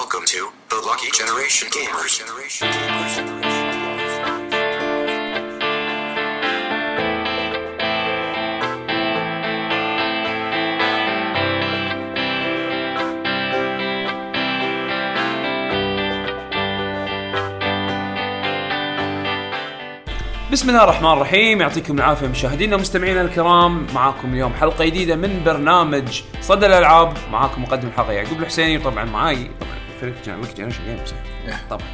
Welcome to the Lucky Generation Gamers. بسم الله الرحمن الرحيم. يعطيكم العافية مشاهدينا ومستمعينا الكرام. معاكم اليوم حلقة جديدة من برنامج صدى الألعاب. معاكم مقدم الحلقة يعقوب الحسيني. وطبعا معاي فريق Generation Games طبعا.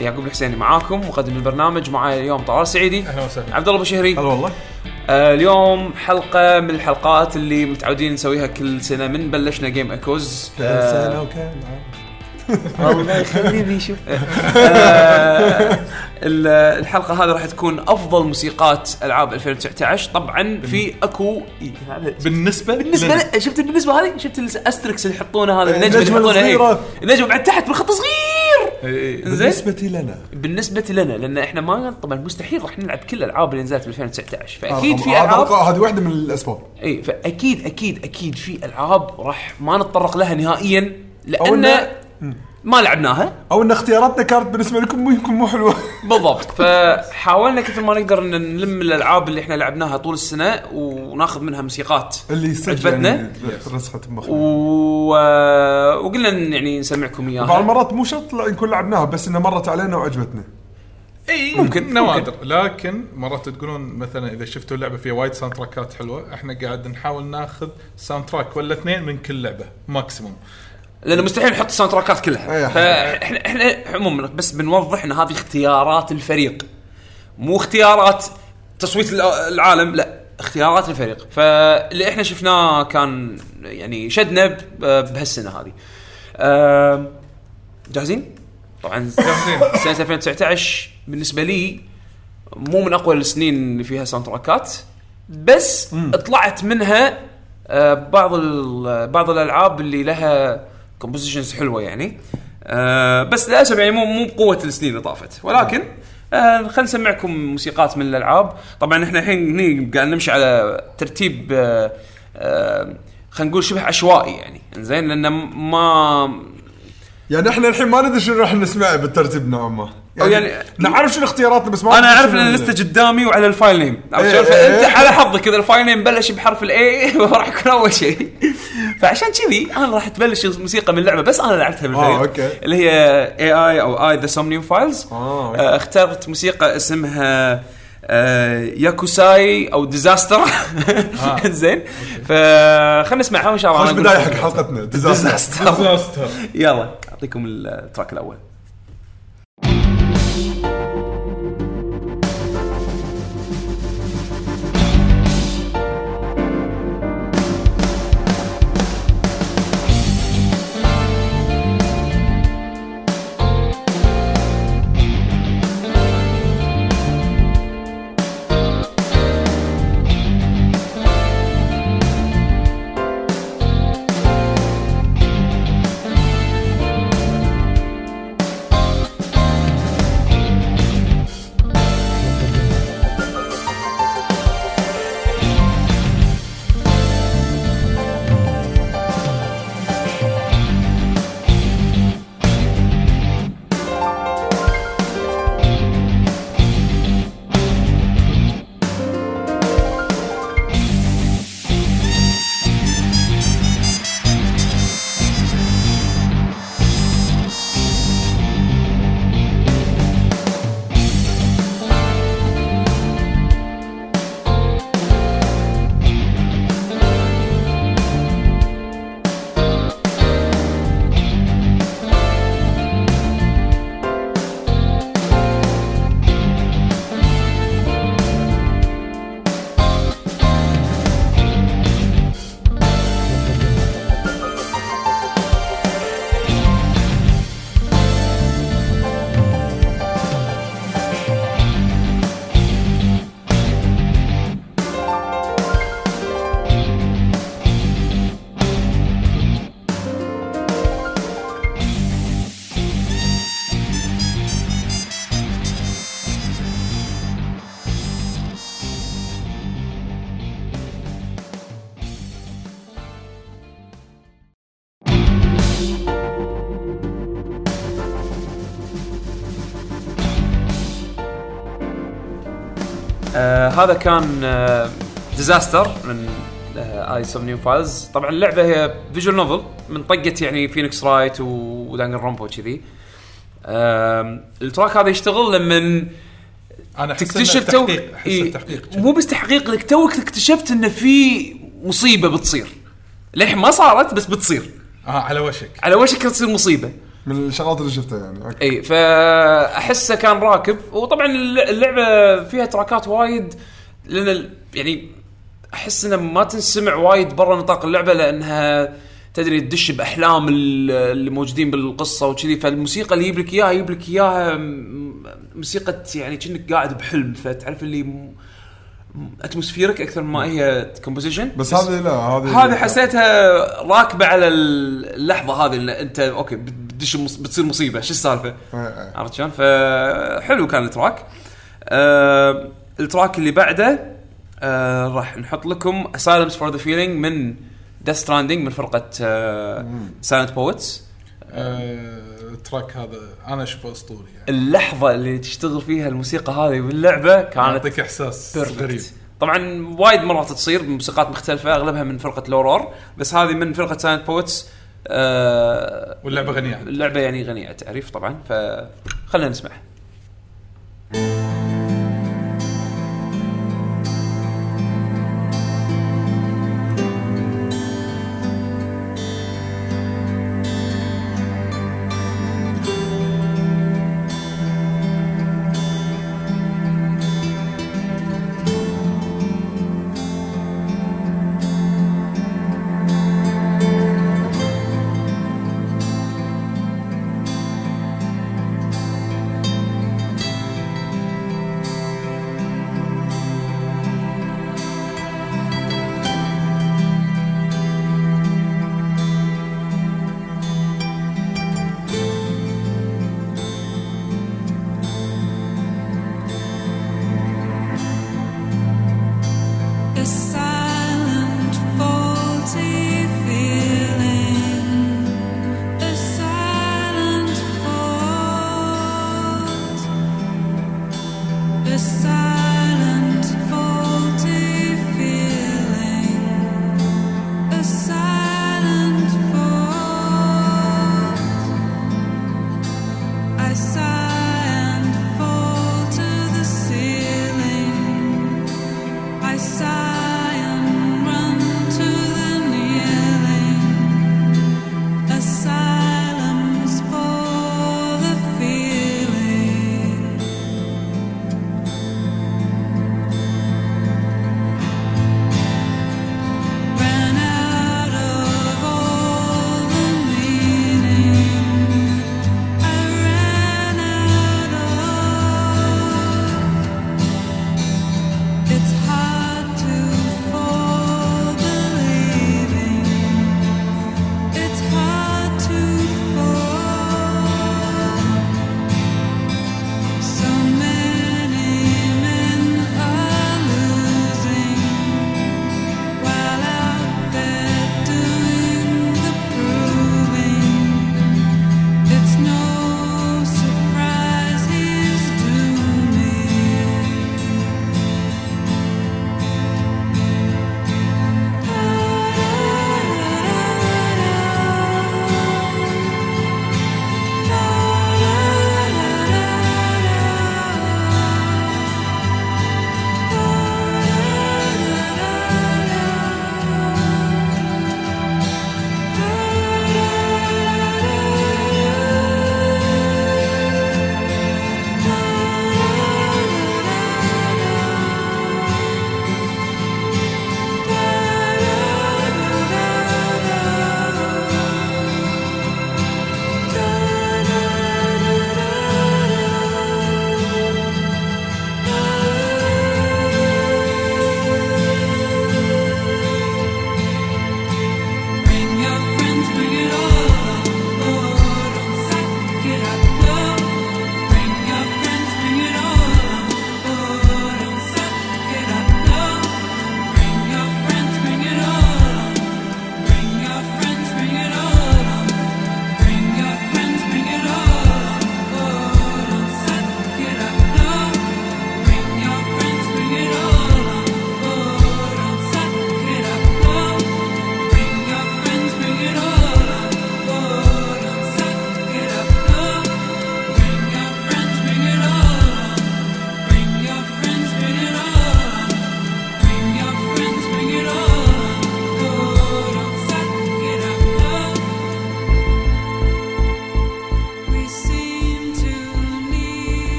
يعقوب الحسيني معاكم مقدم البرنامج معاي اليوم طلال سعيدي أهلا وسهلا. عبد الله بشهري هلا والله. آه اليوم حلقة من الحلقات اللي متعودين نسويها كل سنة من بلشنا Game Echoes كان سنة وكان الله يخليني شوف الحلقة هذه راح تكون أفضل موسيقات ألعاب 2019 طبعا في اكو بالنسبة بالنسبة لنا. شفت بالنسبة هذه شفت ال asterisk اللي يحطونه هذا النجمه اللي إيه. الصغيرة. النجمه بعد تحت بالخط صغير. زين بالنسبة لنا بالنسبة لنا لأن إحنا ما طبعا مستحيل راح نلعب كل الالعاب اللي نزلت ب 2019 فأكيد في هذا العاب هذه واحدة من الأسباب إي فاكيد أكيد أكيد في ألعاب راح ما نتطرق لها نهائيا لأن ما لعبناها. أو إن اختياراتنا كانت بالنسبة لكم مو يمكن مو حلوة. بالضبط. فحاولنا كثر ما نقدر إن نلم الألعاب اللي إحنا لعبناها طول السنة وناخذ منها موسيقات اللي عجبتنا يعني رسخت بمخنا و... وقلنا يعني نسمعكم بعض اياها المرات مو شرط لا نكون لعبناها بس إنها مرت علينا وعجبتنا. إي. ممكن، نوادر. لكن مرات تقولون مثلا إذا شفتوا لعبة فيها وايد soundtrack ات حلوة إحنا قاعد نحاول ناخذ soundtrack ولا اثنين من كل لعبة maximum لأنه مستحيل نحط ال soundtrack ات كلها. أي. فاحنا إحنا عموما بس بنوضح إن هذه اختيارات الفريق. مو اختيارات تصويت الع- العالم لا اختيارات الفريق. فاللي إحنا شفناه كان يعني شدنا بهالسنة هذه. جاهزين؟ طبعا. جاهزين. سنة 2019 بالنسبة لي مو من أقوى السنين اللي فيها soundtrack ات بس طلعت منها آه، بعض ال- بعض الألعاب اللي لها compositions حلوة يعني. آه، بس للأسف يعني مو مو بقوة السنين اللي طافت. ولكن آه خلينا نسمعكم موسيقات من الألعاب. طبعا إحنا الحين هني قاعد نمشي على ترتيب آه آه خلينا نقول شبه عشوائي يعني. زين لأن ما يعني إحنا الحين ما ندري شنو راح نسمع بالترتيب نوعا ما. أو يعني- نعرف شنو اختياراتنا بس ما أنا أعرف إن ال- اللسته قدامي وعلى ال file name عرفت شلون؟ فانت. على حظك إذا ال file name بلش بحرف ال A راح يكون أول شيء فعشان كذي أنا راح تبلش الموسيقى من اللعبه بس أنا لعبتها بالفريق آه، okay. اللي هي AI أو AI The Somnium Files آه،. اخترت موسيقى اسمها آه، ياكوساي أو Disaster زين فخلنا نسمعها وإن شاء الله أقول بداية. حق حلقتنا Disaster Disaster يلا أعطيكم ال track الأول هذا كان Disaster من آه AI Somnium Files طبعا اللعبة هي visual novel من طقة يعني فينيكس رايت ودانجر رومبو وكذي. آه ال track هذا يشتغل لما أنا تكتشف توك إيه، مو بس تحقيق لك توك اكتشفت انه في مصيبة بتصير. للحين ما صارت بس بتصير. آه على وشك. على وشك تصير مصيبة. من الشغلات اللي شفتها يعني. okay. إي فأحسه كان راكب. وطبعا اللعبة فيها track ات وايد لأن يعني أحس انها ما تنسمع وايد برا نطاق اللعبة لأنها تدري تدش بأحلام ال- اللي موجودين بالقصة وكذي. فالموسيقى اللي يجيب لك إياها يجيب لك اياها موسيقى يعني كأنك قاعد بحلم. فتعرف اللي atmospheric أكثر ما هي composition بس هذه لا هذه هذه حسيتها راكبة على اللحظة هذه اللي أنت okay بتدش مص- بتصير مصيبة شو السالفة؟ إيه، إيه. عرفت شلون؟ فحلو كان ال track. آه ال track اللي بعده آه راح نحط لكم Asylums for the Feeling من Death Stranding من فرقة آه Silent Poets آه، ال track هذا أنا أشوفه أسطوري يعني اللحظة اللي تشتغل فيها الموسيقى هذه باللعبة كانت يعطيك إحساس غريب طبعا وايد مرات تصير بموسيقات مختلفة أغلبها من فرقة Low Roar بس هذه من فرقة Silent Poets آه واللعبة غنية. اللعبة يعني غنية تعريف طبعا فخلينا نسمعها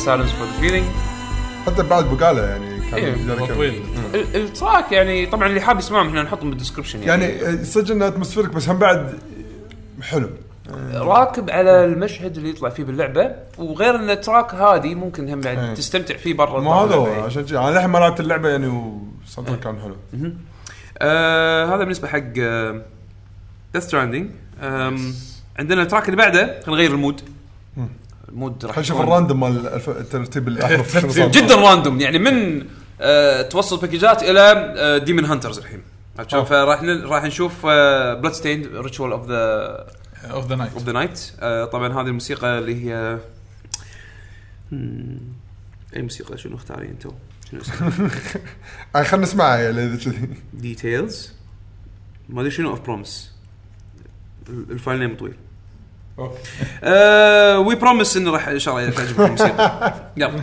كان Asylums for Feeling حتى بعد بقاله يعني كان إيه، يقدر. طويل. ال track يعني طبعا اللي حاب يسمعهم إحنا نحطهم بال description يعني, يعني صدق إنه atmospheric بس هم بعد حلو. راكب على المشهد اللي يطلع فيه باللعبة وغير إن ال track هذه ممكن هم بعد إيه. تستمتع فيه برا مو هذا هو. عشان كذي. أنا للحين ما لعبت اللعبة يعني وال sound كان حلو. آه هذا بالنسبة حق آه Death Stranding عندنا ال track اللي بعده خلينا نغير ال mood. ال mood راح نشوف يكون. ال random مال الترتيب الاحرف جدا random يعني من آه توصل package ات إلى آه demon hunters الحين؟ فراح راح نشوف Bloodstained Ritual of the of the Night of the Night طبعا هذه الموسيقى اللي هي. أي موسيقى شنو اختارين أنتم؟ شنو اسمها؟ آه، خلينا نسمعها يعني اذا كذي details ما أدري شنو of Promise ال file name طويل. We promise انه راح إن شاء الله تعجبكم الموسيقى يلا.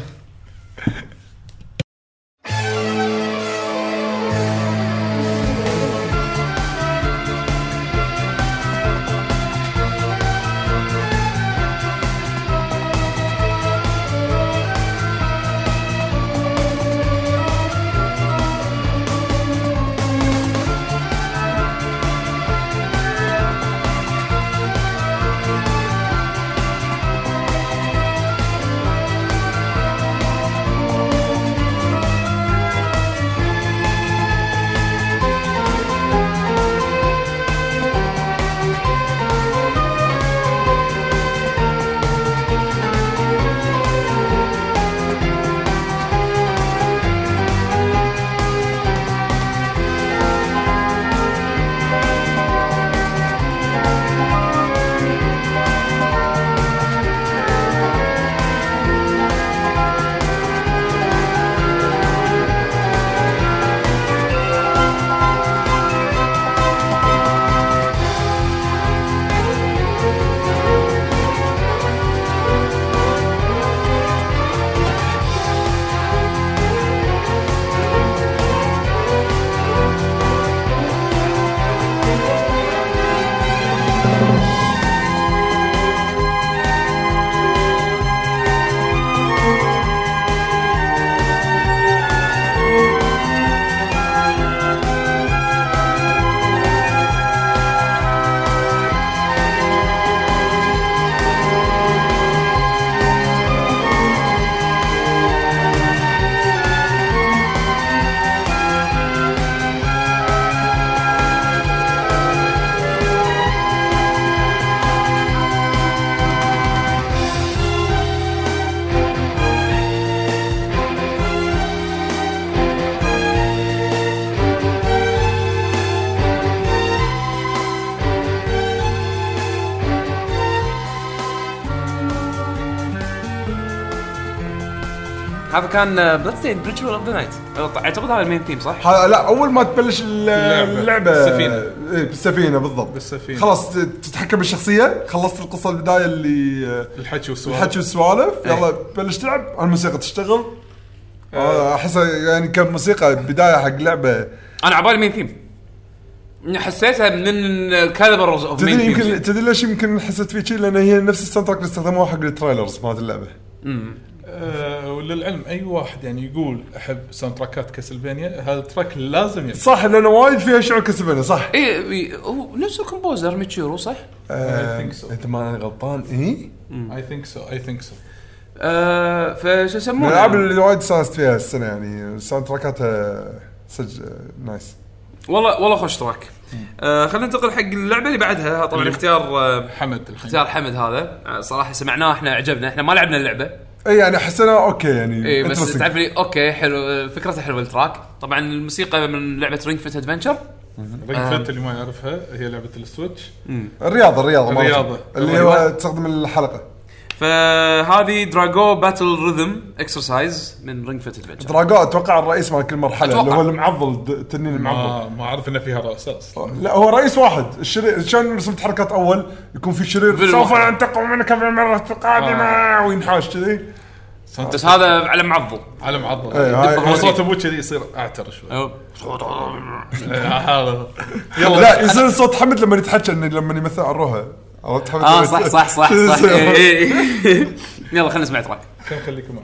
هذا كان Bloodstained Ritual of the Night أعتقد هذا ال main theme صح؟ لا أول ما تبلش اللعبة. اللعبة. بالسفينة. إيه، بالسفينة بالضبط. بالسفينة. خلاص تتحكم بالشخصية. خلصت القصة البداية اللي آه، الحكي والسؤال الحكي والسوالف. إيه. يلا بلش تلعب. الموسيقى تشتغل. آه، احسها يعني كموسيقى بداية حق لعبة. أنا عبالي main theme حسيتها من الكاليبرز اوف تدري مين يمكن تدري ليش يمكن حسيت في شيء لأن هي نفس ال soundtrack اللي استخدموها حق ال trailers مالت اللعبة. آه وللعلم أي واحد يعني يقول أحب soundtrack ات Castlevania هذا ال track لازم يبقى. صح لأنه وايد فيها شعور Castlevania صح. اي إي، هو نفس ال composer Michiru صح؟ آه، think so. أنت ما أنا غلطان. I I think so I think so آه فشو يسمونه؟ الألعاب اللي وايد استانست فيها السنة يعني ال soundtrack اتها صدق آه، nice والله والله خوش track آه خلينا ننتقل حق اللعبة اللي بعدها. طبعا اختيار آه حمد الحين. اختيار حمد هذا. آه، صراحة سمعناه إحنا عجبنا. إحنا ما لعبنا اللعبة. اي يعني حسنا okay يعني اي بس interesting. تعرف لي okay حلو فكرته حلوة ال track طبعا الموسيقى من لعبة Ring Fit Adventure Ring. Fit اللي ما يعرفها هي لعبة ال Switch الرياضة الرياضة. الرياضة. اللي هو تستخدم الحلقة فهذه Dragaux battle rhythm exercise من Ring Fit Adventure Dragaux أتوقع الرئيس مال كل مرحلة أتوقع. اللي هو المعضل التنين المعضل. ما ما أعرف ان فيها رأس أصلا لا هو رئيس واحد. الشرير شلون رسمت حركات أول؟ يكون في شرير سوف. أنتقم منك في المره القادمه وينحاش كذي. بس هذا على معضل. على معضل. إيه، هو صوت أبوك كذي يصير أعتر شوي. أو. هذا. لا يصير صوت حمد لما يتحكى إنه لما يمثل عن روحه عرفت حمد آه صح صح صح صح. إيه، إيه. يلا خلينا نسمع تراك خلينا نخليكم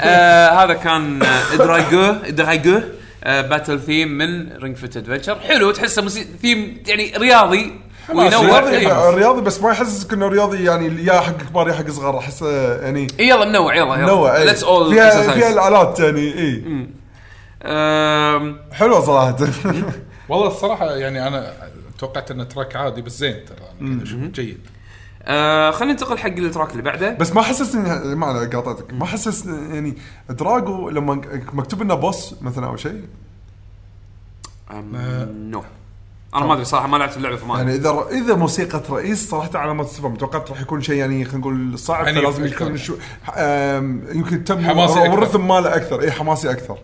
آه هذا كان آه، Dragaux Dragaux آه battle theme من Ring Fit Adventure حلو تحسه. ثيم يعني رياضي. وينور رياضي إيه. رياضي بس ما يحسسك انه رياضي يعني يا حق كبار يا حق صغار. احسه يعني إيه، يلا منوع يلا نوع يلا إيه. let's all فيها فيها الآلات يعني اي حلوة صراحة. والله الصراحة يعني أنا توقعت انه track عادي بس زين ترى أنا جيد خلينا ننتقل حق ال track اللي بعده. بس ما حسسني ما قاطعتك. ما حسس يعني Dragaux لما مكتوب إنه boss مثلا أو شيء؟ No. أنا ما أدري صراحة ما لعبت اللعبة فما يعني. إذا إذا موسيقى رئيس صراحة علامات استفهام توقعت راح يكون شيء يعني خلينا نقول صعب عنيف فلازم. يكون شو آم، يمكن تم حماسي أكثر. وال rhythm ماله أكثر. اي حماسي أكثر.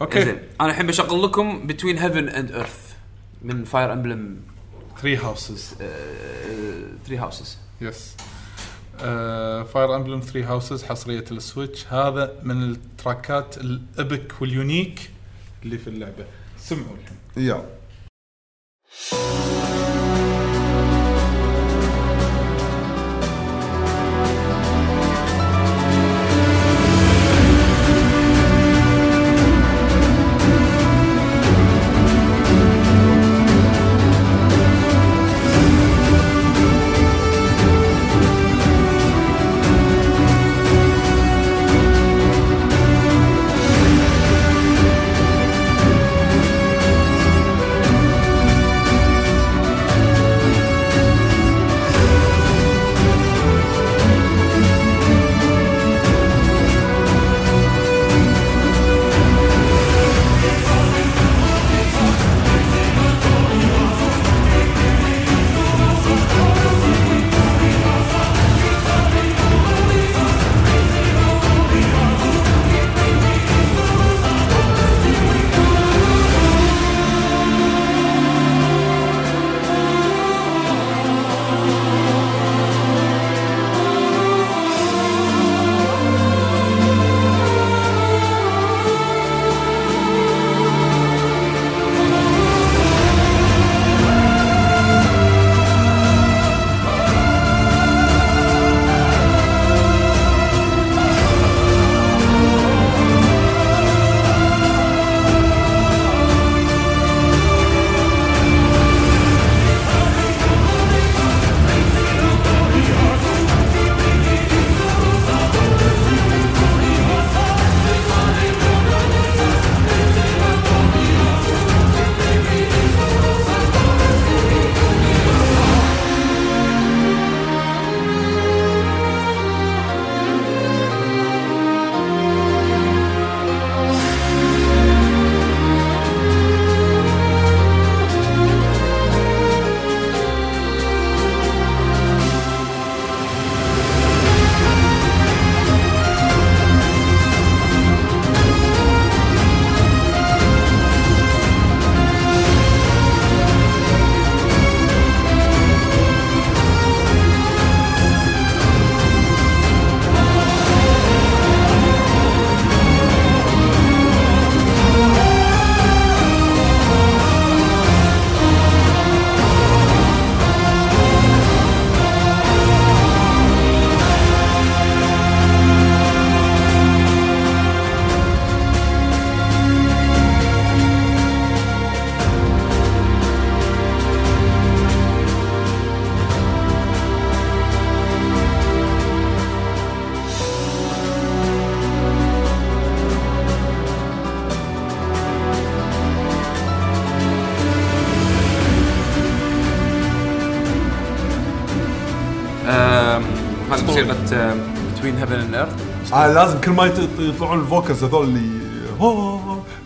Okay. زين. أنا الحين بشغل لكم Between Heaven and Earth من Fire Emblem 3 Houses 3 Houses yes Fire Emblem 3 Houses حصرية ال Switch. هذا من التراكات الإبك واليونيك اللي في اللعبة. سمعوا. الحين يا آه لازم كل ما يط- يطلعون ال vocals هذول اللي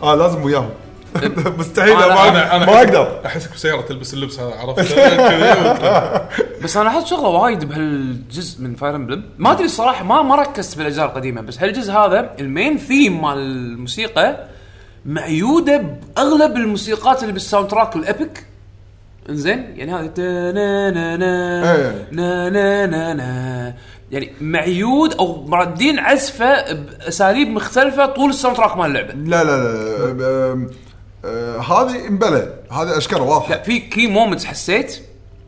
آه لازم وياهم. مستحيل أنا- ما, أنا أنا ما أقدر. أحسك بسيارة تلبس اللبس هذا عرفت. بس أنا لاحظت شغلة وايد بهالجزء من Fire Emblem ما أدري الصراحة ما ما ركزت بالأجزاء القديمة بس هالجزء هذا ال main theme مال الموسيقى معيودة بأغلب الموسيقات اللي بال soundtrack ال epic إنزين؟ يعني هذه يعني معيود أو مردين عزفه بأساليب مختلفة طول ال soundtrack مال اللعبة. لا لا لا آم، آه، هذه مبلى هذه أشكال واضحة. لا في key moments حسيت.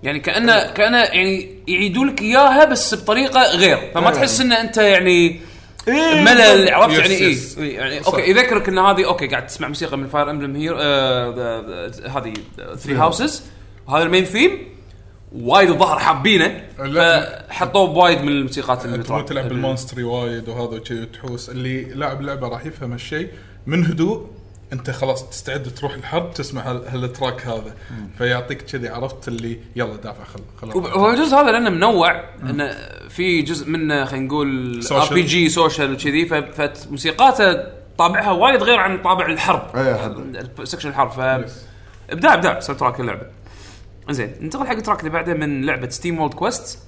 يعني كأنه كأنه يعني يعيدوا لك إياها بس بطريقة غير. فما إيه. تحس إن أنت يعني إيه، ملل عرفت yes، يعني إيه؟ Yes. إيه، يعني صح. Okay يذكرك إن هذه okay قاعد تسمع موسيقى من Fire Emblem here هذه Three Houses وهذا ال main theme وايد الظاهر حابينه. فحطوه بوايد من الموسيقات اللي مو تلعب بال monastery وايد وهذا وكذي وتحوس. اللي لاعب لعبة راح يفهم هالشيء من هدوء انت خلاص تستعد تروح الحرب تسمع هال- هال track هذا. فيعطيك كذي عرفت اللي يلا دافع خل خل هو الجزء هذا لأنه منوع إنه في جزء منه خلينا نقول R. PG social وكذي. فموسيقاته طابعها وايد غير عن طابع الحرب. حد. section الحرب. ف. إبداع إبداع. soundtrack اللعبة. زين ننتقل حق ال track اللي بعده من لعبة SteamWorld Quest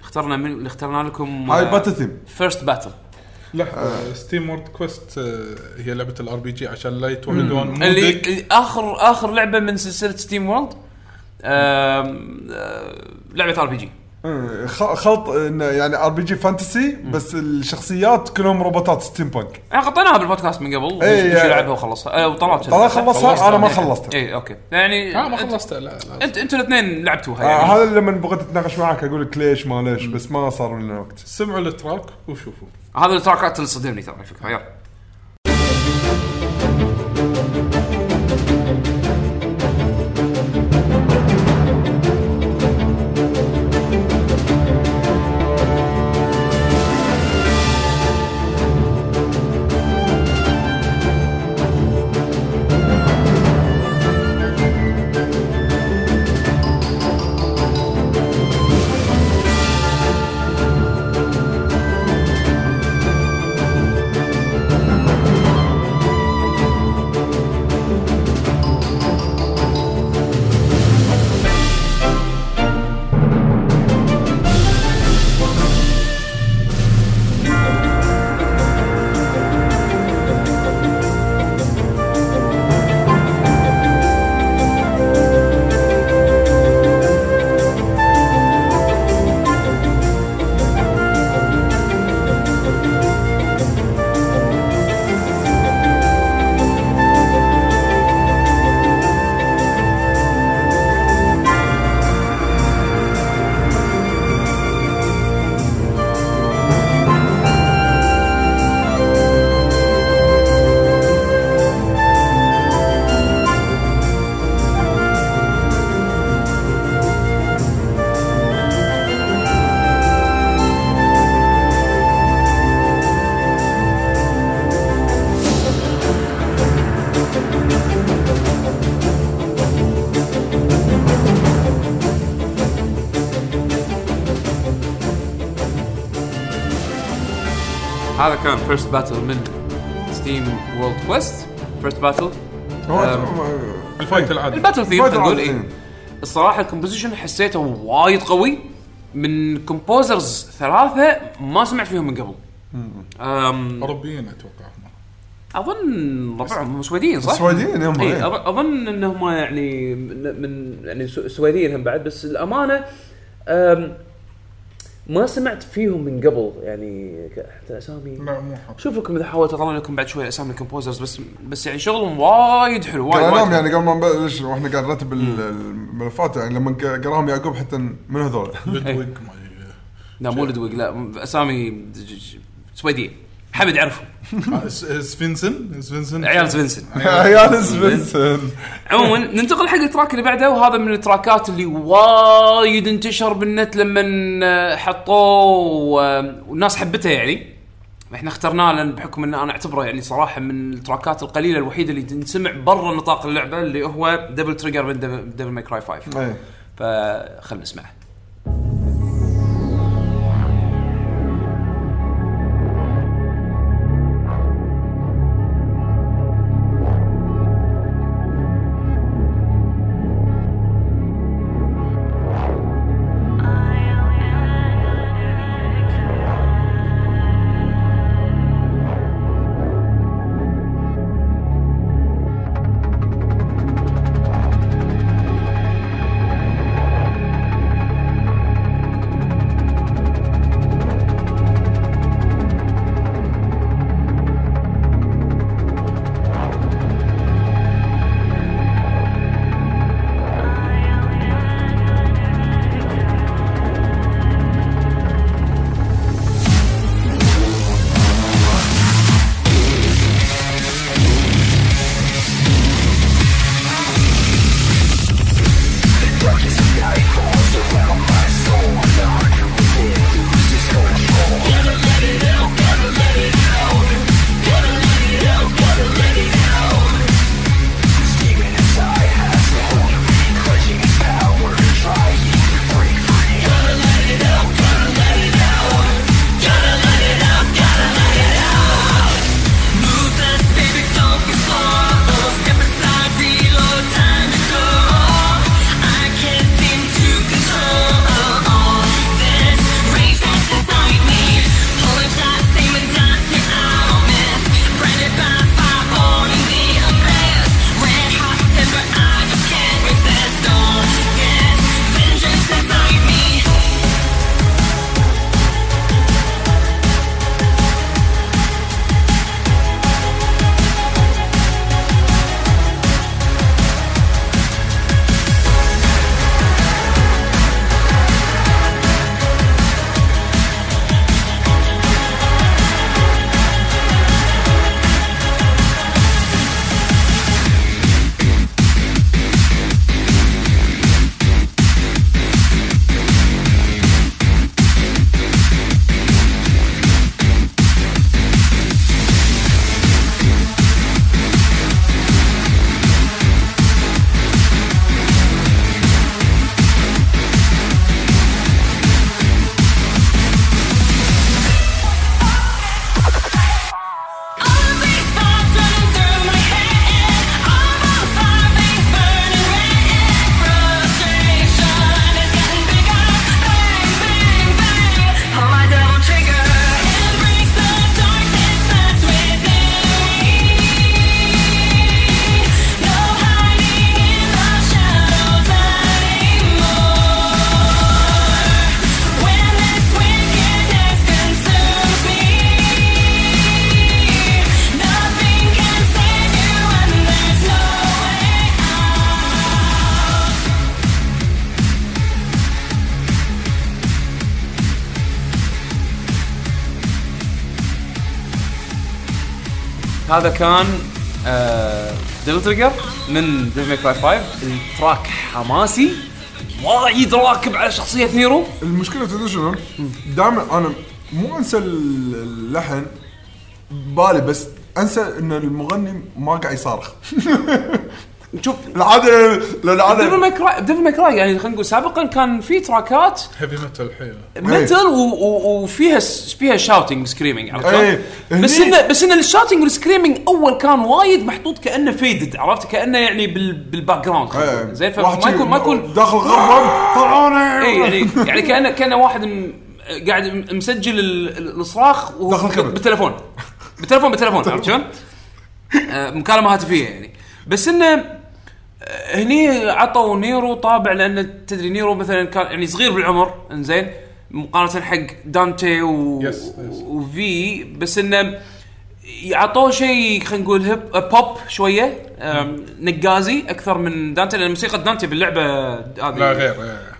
اخترنا من اللي اخترنا لكم high battle theme first battle لحظه SteamWorld Quest هي لعبة ال RPG عشان لا يتوهقون. مو اللي اخر آخر لعبة من سلسلة SteamWorld لعبة RPG خلط إنه يعني RPG fantasy بس الشخصيات كلهم روبوتات steampunk إحنا غطيناها بالبودكاست من قبل إيه، وش يا- لعبها وخلصها. أه وطلعت طلع خلصها أنا ما خلصتها. اي okay. يعني آه ما أنت- خلصت لا لا. انت أنتوا الاثنين لعبتوها آه يعني هذا لما بغيت أتناقش معك أقول لك ليش ما ليش بس ما صار لنا وقت. سمعوا ال track وشوفوا. هذا ال track ات اللي صدمني ترى على فكرة. كان first battle من SteamWorld Quest first battle ال fight العادي. ال battle theme خلينا نقول. اي الصراحة ال composition حسيته وايد قوي. من composers ثلاثة ما سمعت فيهم من قبل. أم أوروبيين أتوقع هم. أظن ربعهم سويديين صح؟ سويديين هم، اي إيه. أظن إنهم يعني من, يعني سو- سويديين هم بعد بس الأمانة أم ما سمعت فيهم من قبل يعني حتى اسامي لا مو حق. شوف لكم إذا حاولت اطلع لكم بعد شوي أسامي الكومبوزرز بس بس يعني شغلهم وايد حلو وايد لهم حلو. يعني قبل ما نبلش وإحنا قاعد نرتب ال- الملفات يعني لما قراهم يعقوب حتى من هذول. لودويج ما لا مو لدويق لا أسامي سويديين حمد يعرفهم آه، س- سفنسن سفنسن عيال سفنسن عيال سبنسن عموما ننتقل حق ال track اللي بعده وهذا من ال track ات اللي وايد انتشر بالنت لما حطوه والناس حبته يعني. إحنا اخترناه لأن بحكم أن أنا أعتبره يعني صراحة من ال track ات القليلة الوحيدة اللي تنسمع برا نطاق اللعبة اللي هو Devil Trigger من Devil May Cry 5 إيه. فخلنا نسمعه. هذا كان Devil Trigger من Devil Cry 5 ال track حماسي وايد راكب على شخصية نيرو. المشكلة تدري شنو؟ دائما أنا مو أنسى اللحن بالي بس أنسى إن المغني ما قاعد يصارخ. شوف العادة لأن Devil العاده May Cry Devil May Cry يعني خلينا نقول سابقا كان في track ات heavy metal حيل metal وفيها س- فيها shouting screaming عرفت إيه. بس انه بس إن ال shouting وال screaming أول كان وايد محطوط كأنه faded عرفت كأنه يعني بال بال background إيه. زين فما يكون ما يكون داخل غرفة طلعوني اي يعني يعني كانه كأنه واحد م- قاعد مسجل ال- ال- الصراخ و- داخل الكبد. بالتليفون بالتليفون بالتليفون عرفت شلون؟ آه، مكالمة هاتفية يعني بس إنه هني عطوا نيرو طابع لأن تدري نيرو مثلا كان يعني صغير بالعمر إنزين مقارنة حق دانتي و... yes، yes. وفي بس إنه عطوه شيء خلينا نقول hip hop شوية نقازي أكثر من دانتي لأن موسيقى دانتي باللعبة هذه لا غير إيه.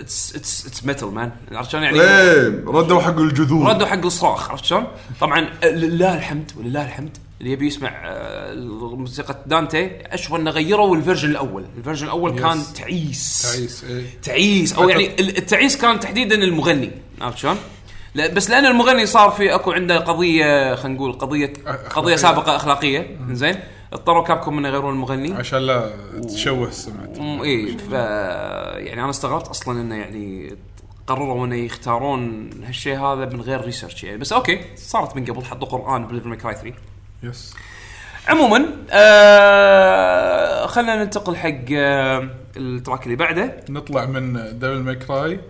it's it's it's metal man عرفت شلون يعني إيه ردوا حق الجذور ردوا حق الصراخ عرفت شلون؟ طبعا لله الحمد ولله الحمد اللي يبي يسمع آه، موسيقى دانتي أشوف أنه غيروا ال version الأول، ال version الأول yes. كان تعيس. تعيس إيه. تعيس. أو يعني ال- التعيس كان تحديدا المغني. عرفت شلون؟ لا بس لأن المغني صار في أكو عنده قضية خلينا نقول قضية أخلاقية. قضية سابقة أخلاقية. زين. اضطروا Capcom إنه يغيرون المغني. عشان لا تشوه سمعته اي ف يعني أنا استغربت أصلا إنه يعني قرروا إنه يختارون هالشيء هذا من غير research يعني. بس okay صارت من قبل حطوا قرآن ب Devil May Cry 3 yes عموما آه خلينا ننتقل حق آه ال track اللي بعده. نطلع من Devil May Cry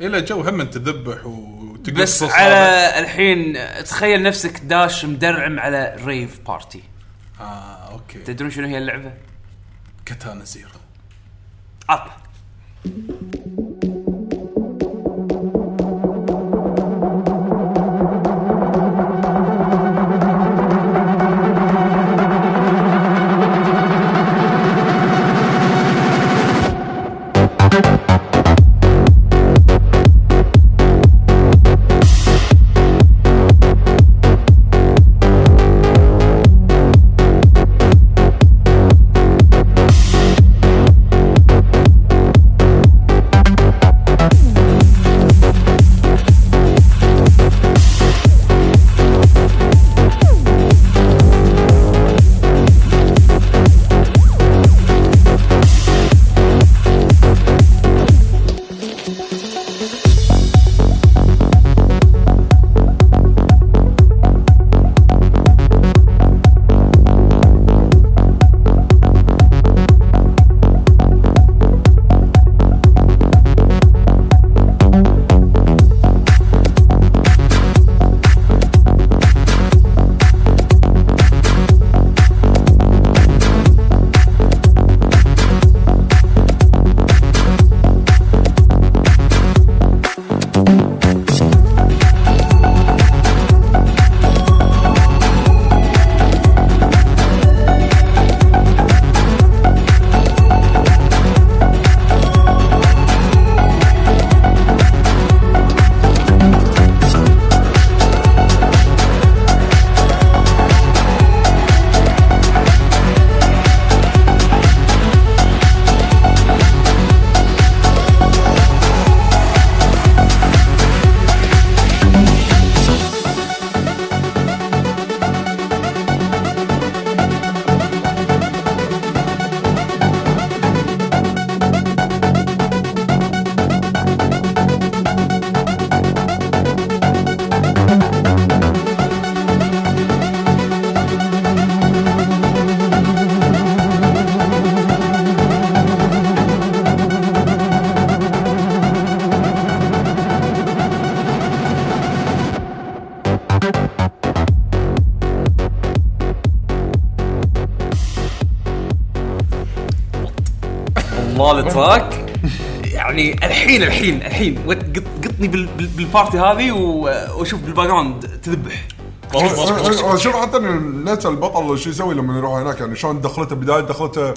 إلى جو هم تذبح وتقص بس. على الحين تخيل نفسك داش مدرعم على rave party آه okay. تدرون شنو هي اللعبة؟ Katana Zero. عطنا. ال track يعني الحين الحين الحين قطني بال- بال- بال party هذه وأشوف بال background تذبح شوف حتى إن نفس البطل شو يسوي لما يروح هناك؟ يعني شلون دخلته بداية دخلته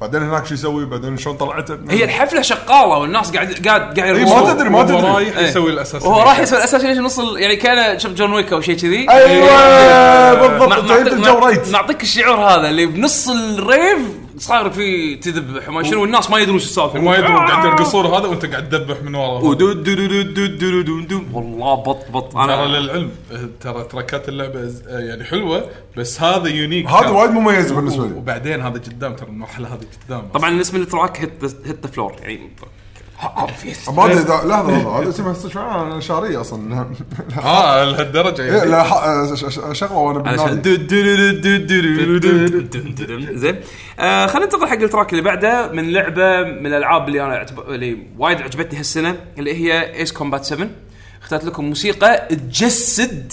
بعدين هناك شو يسوي؟ بعدين شلون طلعته؟ هي الحفلة شغالة والناس قاعد قاعد قاعد إي، يرقصون. ما تدري ما هو تدري. رايح إيه. يسوي ال assass- وهو راح يسوي ال assassination نص ال- يعني كان شوف John Wick أو شيء كذي. أيوه بالضبط. معطيك- الجو right. نعطيك الشعور هذا اللي بنص ال rave صاير في تذبح وما شنو والناس ما يدرون شو السالفه وما يدرون قاعد يرقصون هذا وأنت قاعد تدبح من ورا ودو- دو- دو- دو- دو- دو- دو- دو. والله بط بط ترى أنا للعلم آه، ترى تركات اللعبة يعني حلوة بس هذا يونيك هذا ترى. وايد مميز بالنسبة لي وبعدين هذا قدام ترى المرحلة هذه قدام طبعا اسم التراك هيت هيت ذا فلور يعني. ما أدري لحظة لحظة هذا اسمها استشفاء شعريه أصلا آه لهالدرجه يعني لا شغله وأنا بالنادي زين خلينا ننتقل حق التراك اللي بعده من لعبه من الالعاب اللي أنا اللي وايد عجبتني هالسنه اللي هي ايس كومبات 7 اخترت لكم موسيقى تجسد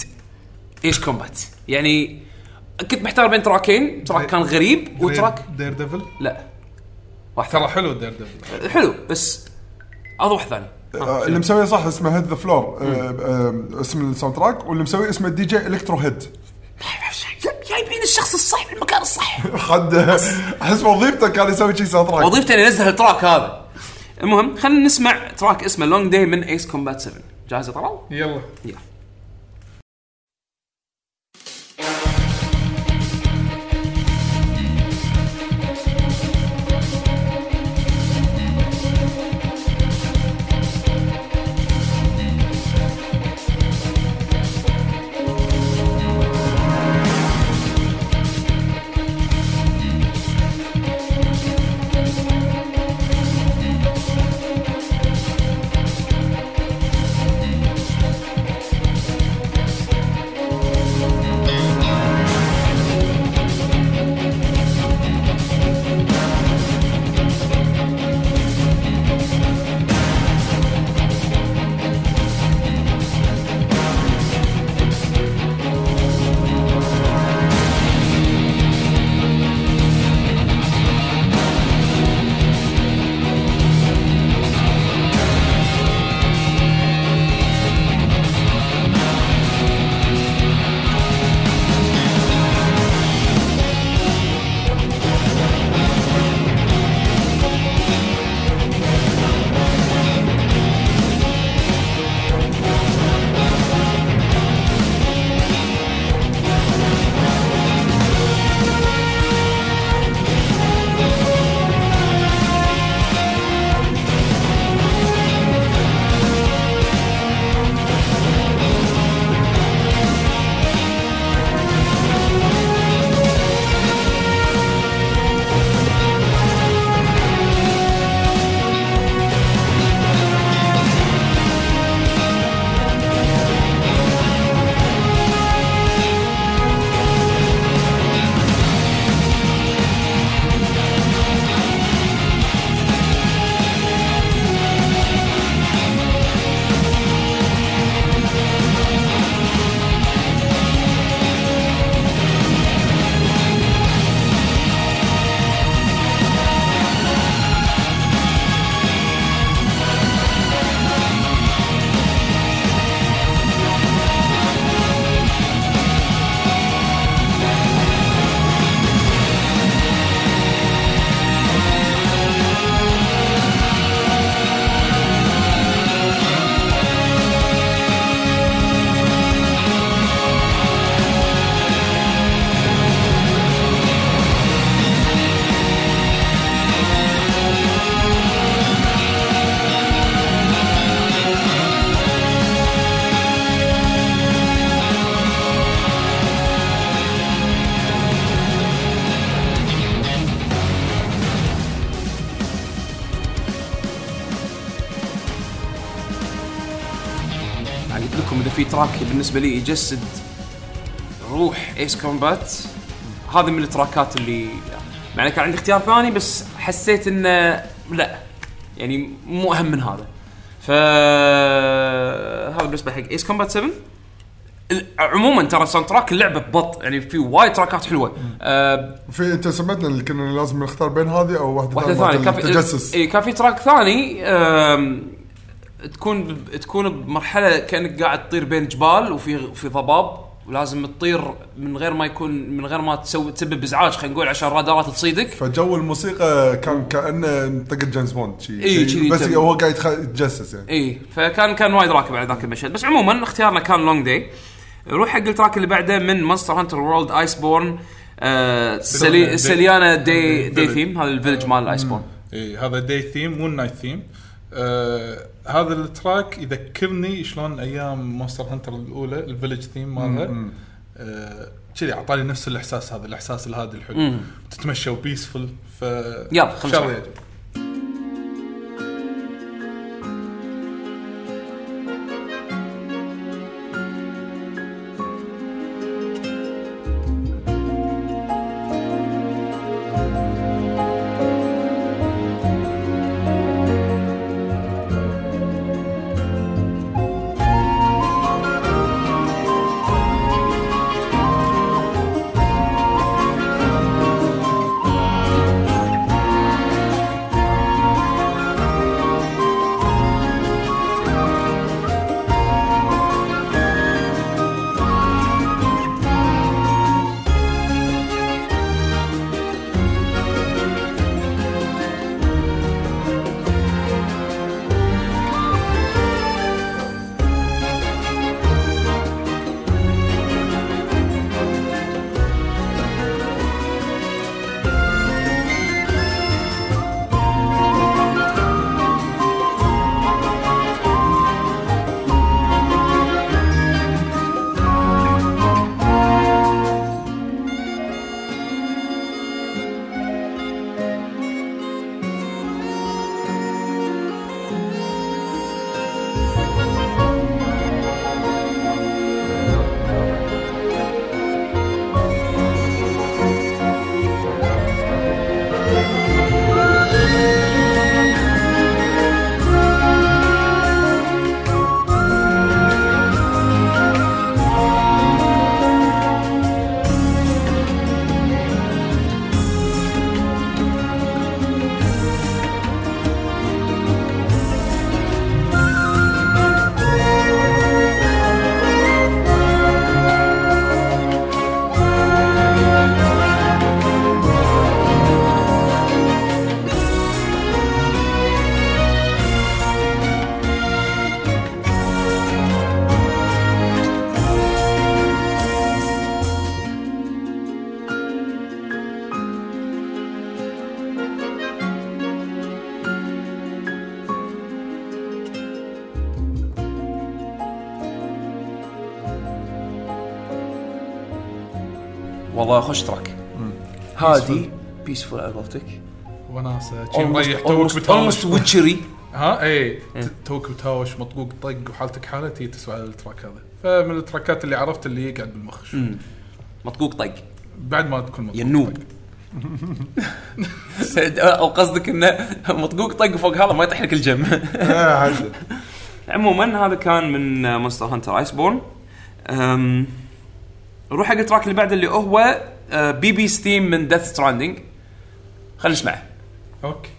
ايس كومبات يعني كنت محتار بين تراكين تراك كان غريب وتراك دير ديفل لا واحد ترى حلو دير ديفل حلو بس اضوح ثاني آه، اللي مسويه صح اسمه هيد ذا فلور اسم ال soundtrack واللي مسويه اسمه DJ Electrohead جايبين الشخص الصح بالمكان الصح. حد أحس وظيفته كان يسوي شيء soundtrack وظيفته إنه ينزل ال track هذا. المهم خلينا نسمع track اسمه Long Day من Ace Combat 7 جاهز يا طلال؟ يلا. يلا. بالنسبة لي يجسد روح Ace Combat هذا من ال track ات اللي مع إنه كان عندي اختيار ثاني بس حسيت إنه لا يعني مو أهم من هذا. ف هذا بالنسبة حق Ace Combat 7 ال- عموما ترى soundtrack اللعبة ببط يعني في وايد track ات حلوة. آه في انت سمعتنا اللي كنا لازم نختار بين هذه أو واحدة ثانية؟ ثانية. كان مالت في التجسس. اي كان في track ثاني آم، تكون تكون بمرحلة كأنك قاعد تطير بين جبال وفي في ضباب ولازم تطير من غير ما يكون من غير ما تسوي تسبب ازعاج خلينا نقول عشان الرادارات تصيدك. فجو الموسيقى كان كأنه طقه جيمس بوند شي إي، شي- بس هو قاعد يتخ- يتجسس يعني. اي فكان كان وايد راكب على ذاك المشهد. بس عموما اختيارنا كان long day نروح حق ال track اللي بعده من Monster Hunter World Iceborne آه سلي دي- سليانا day day. theme هذا ال village مال ال Iceborne اي إيه، هذا day theme مو night theme آه هذا ال track يذكرني شلون أيام Monster Hunter الأولى ال village theme مالها. آه، كذي أعطاني نفس الإحساس هذا الإحساس الهادي الحلو. تتمشى و peaceful ف يلا، خلنا والله خوش track هادي peaceful على قولتك وناسة شي مريح توك بتهاوش ويتشري ها؟ اي ت- توك بتهاوش مطقوق طق وحالتك حالة تي تسمع ال track هذا. فمن ال trackات اللي عرفت اللي يقعد بالمخ شوي. مطقوق طق. بعد ما تكون مطقوق يا noob أو قصدك إنه مطقوق طق فوق هذا ما يطيح لك ال gem آه،. عموما هذا كان من Monster Hunter Iceborne. نروح حق ال track اللي بعده اللي هو BB's Theme من Death Stranding خلينا نسمعه. okay.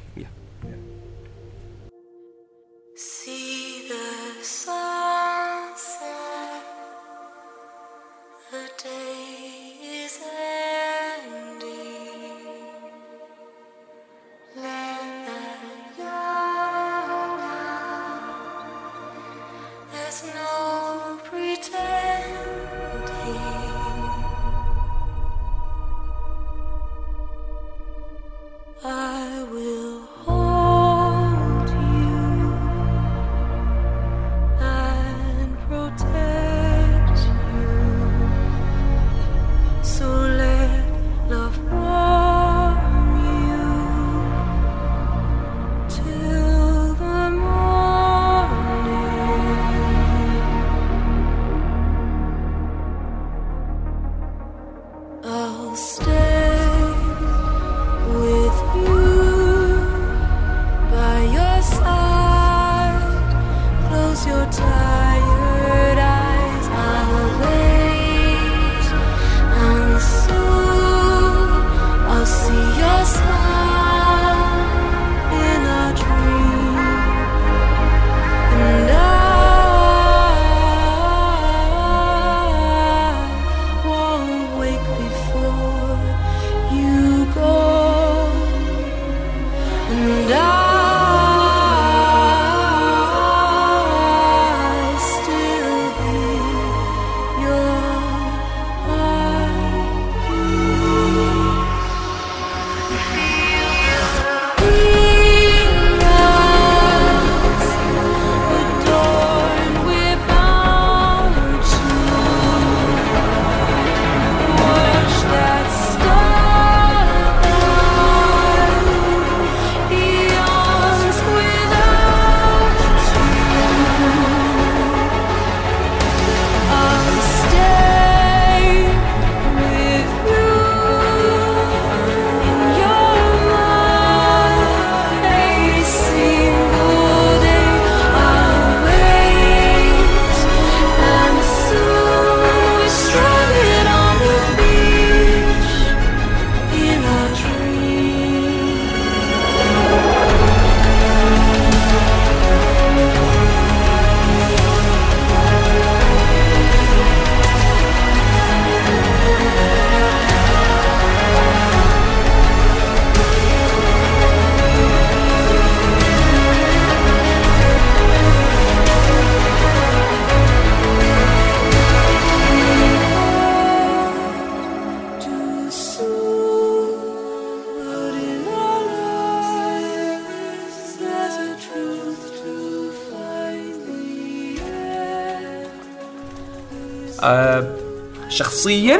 شخصيا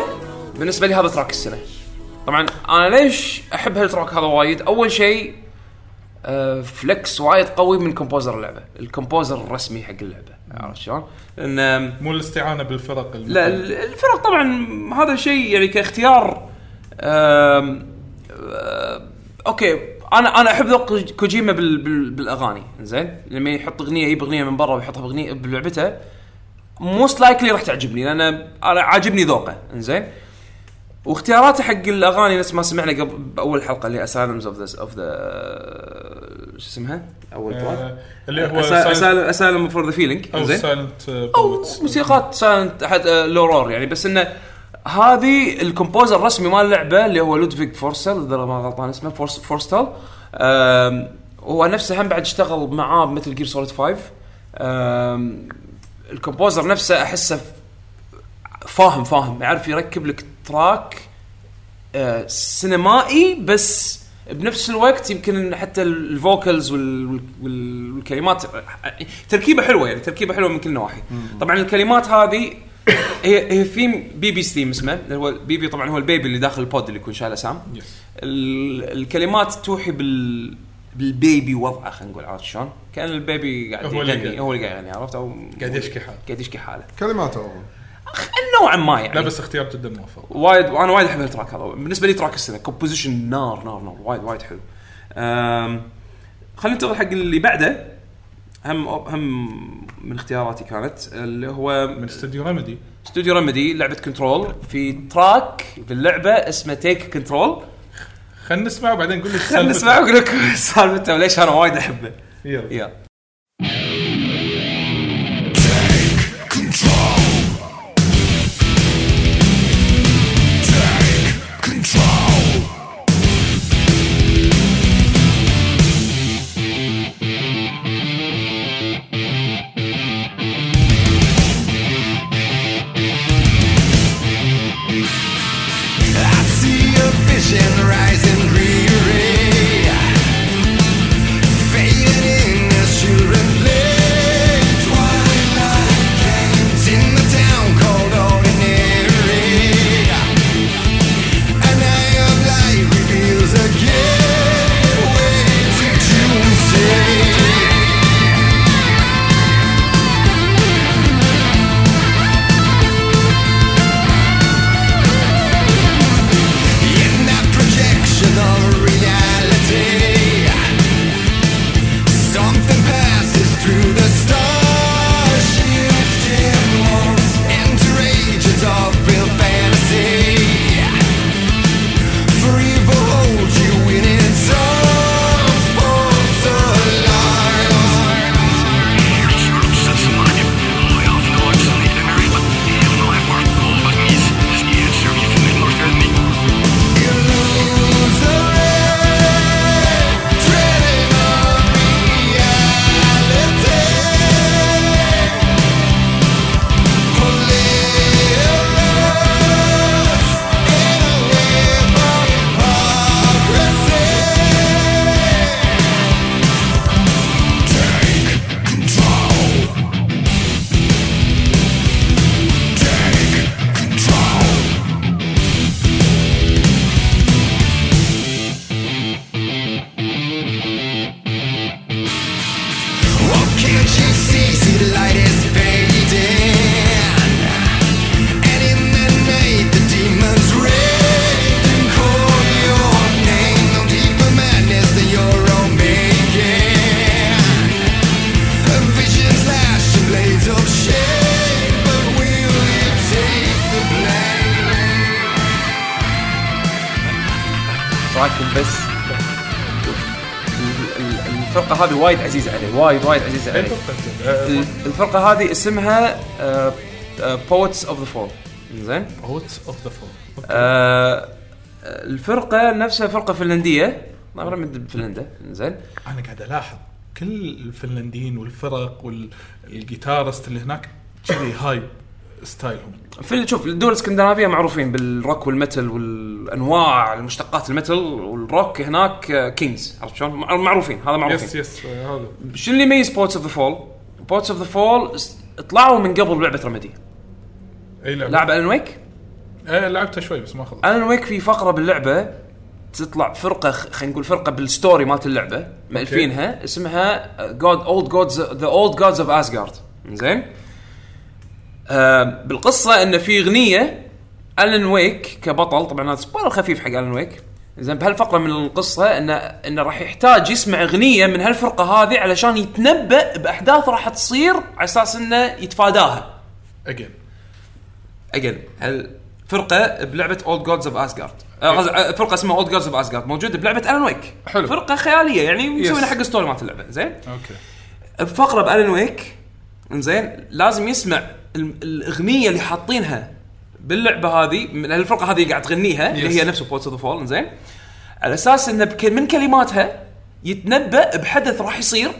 بالنسبة لي هذا track السنة. طبعا أنا ليش أحب هال track هذا وايد؟ أول شيء آه فليكس وايد قوي من composer اللعبة. ال composer الرسمي حق اللعبة عرفت شلون؟ آم، مو الاستعانة بالفرق لا ال- الفرق طبعا هذا شيء يعني كاختيار آه، okay أنا أنا أحب ذوق كوجيما بال بال بالأغاني. زين؟ لما يحط أغنية يجيب أغنية من برا ويحطها باغنيه بلعبته موست لايكلي راح تعجبني لأن أنا عاجبني ذوقه. زين واختياراته حق الأغاني نفس ما سمعنا قبل بأول حلقة اللي اسالمز اوف ذا اوف ذا شو اسمها؟ أول تراك آه، اللي هو اسالم فور ذا فيلينج أو سايلنت أو موسيقات سايلنت حد لورور يعني. بس انه هذه الكومبوزر الرسمي مال اللعبه اللي هو لودفيج فورسل إذا ما غلطان اسمه فورس فورستال آم، هو نفسه هم بعد اشتغل معاه مثل جير سوليد 5 آم، ال composer نفسه أحسه فاهم فاهم. يعرف يركب لك track آه، سينمائي بس بنفس الوقت يمكن حتى ال vocals وال- وال- والكلمات تركيبة حلوة يعني تركيبة حلوة من كل النواحي طبعا الكلمات هذه هي هي theme BB's Theme اسمه هو BB طبعا هو ال baby اللي داخل ال pod اللي يكون شايله سام. ال- الكلمات توحي بال بال baby وضعه خلينا نقول عرفت شلون؟ كان ال baby قاعد هو اللي يغني قاعد- هو اللي قاعد يغني عرفت؟ أو قاعد يشكي حاله. قاعد يشكي حاله. كلماته هو نوعا ما يعني. لا بس اختيار جدا موفق وايد وأنا وايد أحب ال track هذا. بالنسبة لي track السنة composition نار نار نار وايد وايد حلو. أم، خلينا ننتقل حق اللي بعده. هم هم من اختياراتي كانت اللي هو من استوديو Remedy. استوديو Remedy لعبة Control في track باللعبه اسمه Take Control خلينا نسمع وبعدين قول لي خلينا نسمع واقول لك سالفته وليش أنا وايد أحبه؟ يلا. يلا. وايد وايد عزيزه علي. ال- الفرقة هذه اسمها Poets of the Fall زين؟ Poets of the Fall الفرقة نفسها فرقة فنلندية. ظاهره من فنلندا زين؟ أنا قاعد ألاحظ كل الفنلنديين والفرق وال guitarist اللي هناك كذي هاي style هم. في شوف الدول الإسكندنافية معروفين بال rock وال metal والانواع المشتقات ال metal وال rock هناك آه، kings عرفت شلون؟ مع- معروفين هذا معروفين. yes yes هذا. شو اللي يميز Poets of the Fall؟ Poets of the Fall طلعوا من قبل لعبة Remedy أي لعبة؟ لاعب Alan Wake إيه لعبتها شوي بس ما خلصت Alan Wake في فقرة باللعبة تطلع فرقة خلينا نقول فرقة بال story مالت اللعبة مألفينها اسمها Good Old Gods The Old Gods of Asgard زين؟ آه بالقصة انه في أغنية Alan Wake كبطل طبعا هذا spoiler خفيف حق Alan Wake زين بهالفقرة من القصة إنه إنه راح يحتاج يسمع أغنية من هالفرقة هذه علشان يتنبأ بأحداث راح تصير على أساس إنه يتفاداها. again again الفرقه بلعبة Old Gods of Asgard فرقة اسمها Old Gods of Asgard موجودة بلعبة Alan Wake حلو. فرقة خيالية يعني مسوينها. حق story مالت اللعبة. زين؟ okay بفقرة ب Alan Wake زين لازم يسمع ال- الأغنية اللي حاطينها. باللعبة هذه من الفرقة هذه قاعد تغنيها اللي. هي نفس Poets of the Fall زين على أساس انه بك- من كلماتها يتنبأ بحدث راح يصير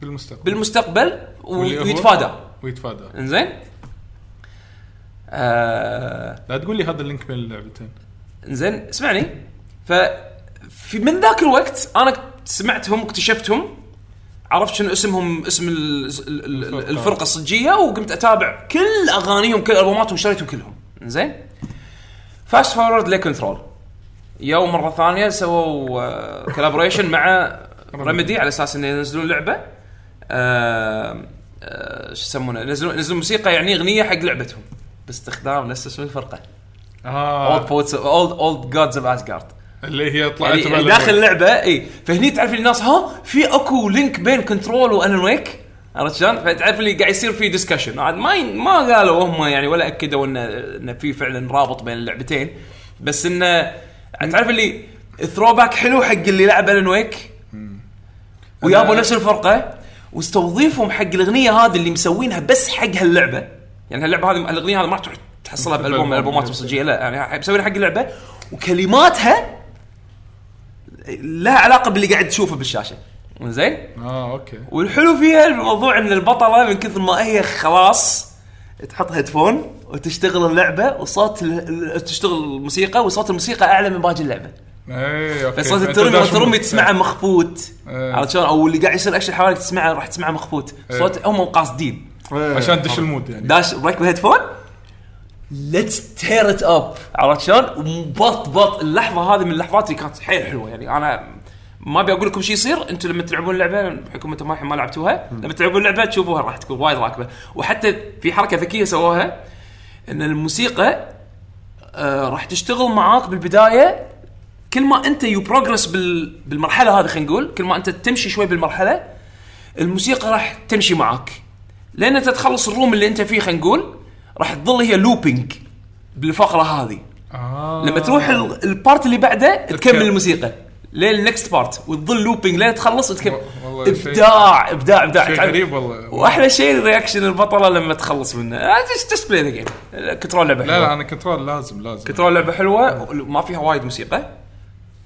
بالمستقبل. بالمستقبل ويتفادى. ويتفادى. إنزين. آه لا تقول لي هذا ال link بين اللعبتين. زين اسمعني. ف في من ذاك الوقت أنا سمعتهم واكتشفتهم عرفت شنو اسمهم اسم ال- ال- ال- الفرقة. الفرقة الصجية وقمت أتابع كل أغانيهم كل ألبوماتهم شريتهم كلهم. زين؟ fast forward ل Control. يوم مرة ثانية سووا collaboration مع Remedy على أساس إنه ينزلون لعبة. آه، آه، شو يسمونه؟ ينزلون ينزلون موسيقى يعني أغنية حق لعبتهم. باستخدام نفس اسم الفرقة. Old آه Poets Old Old Gods of Asgard اللي هي طلعت يعني, داخل اللعبة إي فهني تعرف الناس ها في أكو link بين Control و Alan Wake عرفت شلون؟ فتعرف اللي قاعد يصير في discussion عاد ما ما قالوا هم يعني ولا أكدوا انه انه في فعلا رابط بين اللعبتين. بس انه تعرف اللي throwback حلو حق اللي لعب Alan Wake ويابوا نفس الفرقة. واستضافوهم حق الأغنية هذه اللي مسوينها بس حق هاللعبة. يعني هاللعبة هذه الاغنيه هذه ما راح تروح تحصلها بالبوم بالألبوم. الالبومات الصجيه لا يعني مسوينها حق اللعبة. وكلماتها لها علاقة باللي قاعد تشوفه بالشاشة. زين؟ آه okay. والحلو فيها الموضوع إن البطلة من كثر ما هي خلاص تحط headphone وتشتغل اللعبة وصوت ال- تشتغل الموسيقى وصوت الموسيقى أعلى من باقي اللعبة. اي okay. فصوت الترمي mood. تسمعه مخفوت. إيه. عرفت شلون؟ أو اللي قاعد يصير اكشن حواليك تسمعه راح تسمعه مخفوت. صوت هم قاصدين. إيه. عشان تدش ال mood يعني. داش مركب headphone let's tear it up عرفت شلون؟ وبط بط. اللحظة هذه من اللحظات اللي كانت حيل حلوة يعني. أنا ما أبي أقول لكم شو يصير أنتم لما تلعبون اللعبه بحكم أنتم ما لعبتوها لما تلعبون اللعبه تشوفوها راح تكون وايد راكبة وحتى في حركة ذكية سووها إن الموسيقى آه راح تشتغل معاك بالبداية كل ما أنت you progress بال بالمرحلة هذه خلينا نقول كل ما أنت تمشي شوي بالمرحلة الموسيقى راح تمشي معاك لين أنت تخلص ال room اللي أنت فيه خلينا نقول راح تظل هي looping بالفقرة هذه آه. لما تروح ال- ال part اللي بعده تكمل. الموسيقى لين ال next part وتظل looping لين تخلص وتكمل. إبداع إبداع إبداع. شيء غريب والله. وأحلى شيء reaction البطلة لما تخلص منه. just play the game Control لعبة لا حلوة. لا أنا Control لازم لازم. Control لعبة حلوة. ما فيها وايد موسيقى.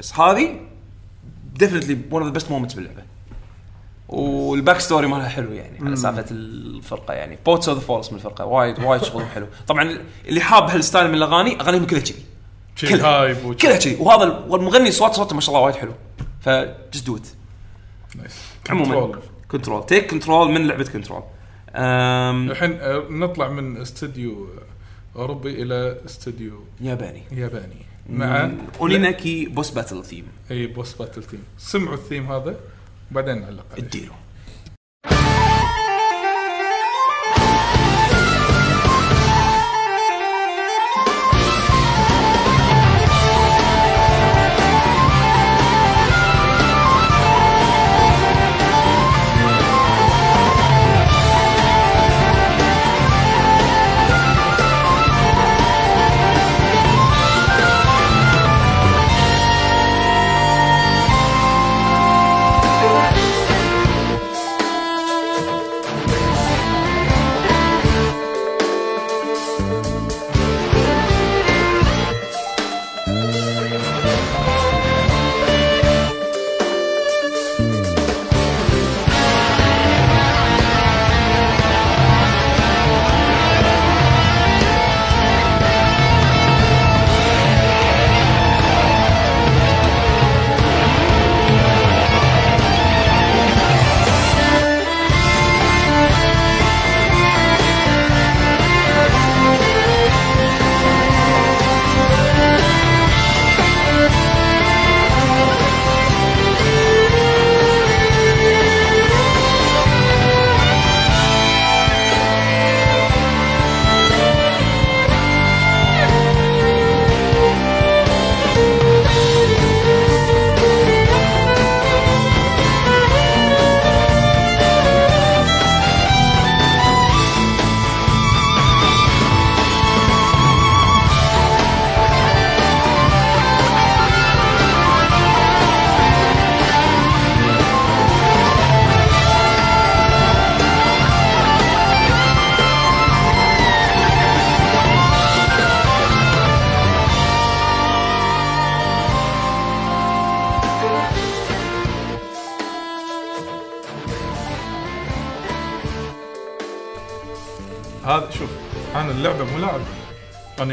بس هذه definitely one of the best moments باللعبة. وال back story مالها حلو يعني على سالفة الفرقة يعني. Poets of the Fall اسم الفرقة. وايد وايد شغلهم حلو. طبعا اللي حاب هال style من الأغاني أغانيهم كلها كذي. شيء كلها. hype كلها كذي وهذا ال- والمغني صوت صوته ما شاء الله وايد حلو. ف just do it. عموما. Control. Take Control من لعبة Control الحين آه، نطلع من استوديو أوروبي إلى استوديو ياباني. ياباني. مع Oninaki boss battle theme أي boss battle theme سمعوا الثيم هذا وبعدين نعلق عليه. اديله.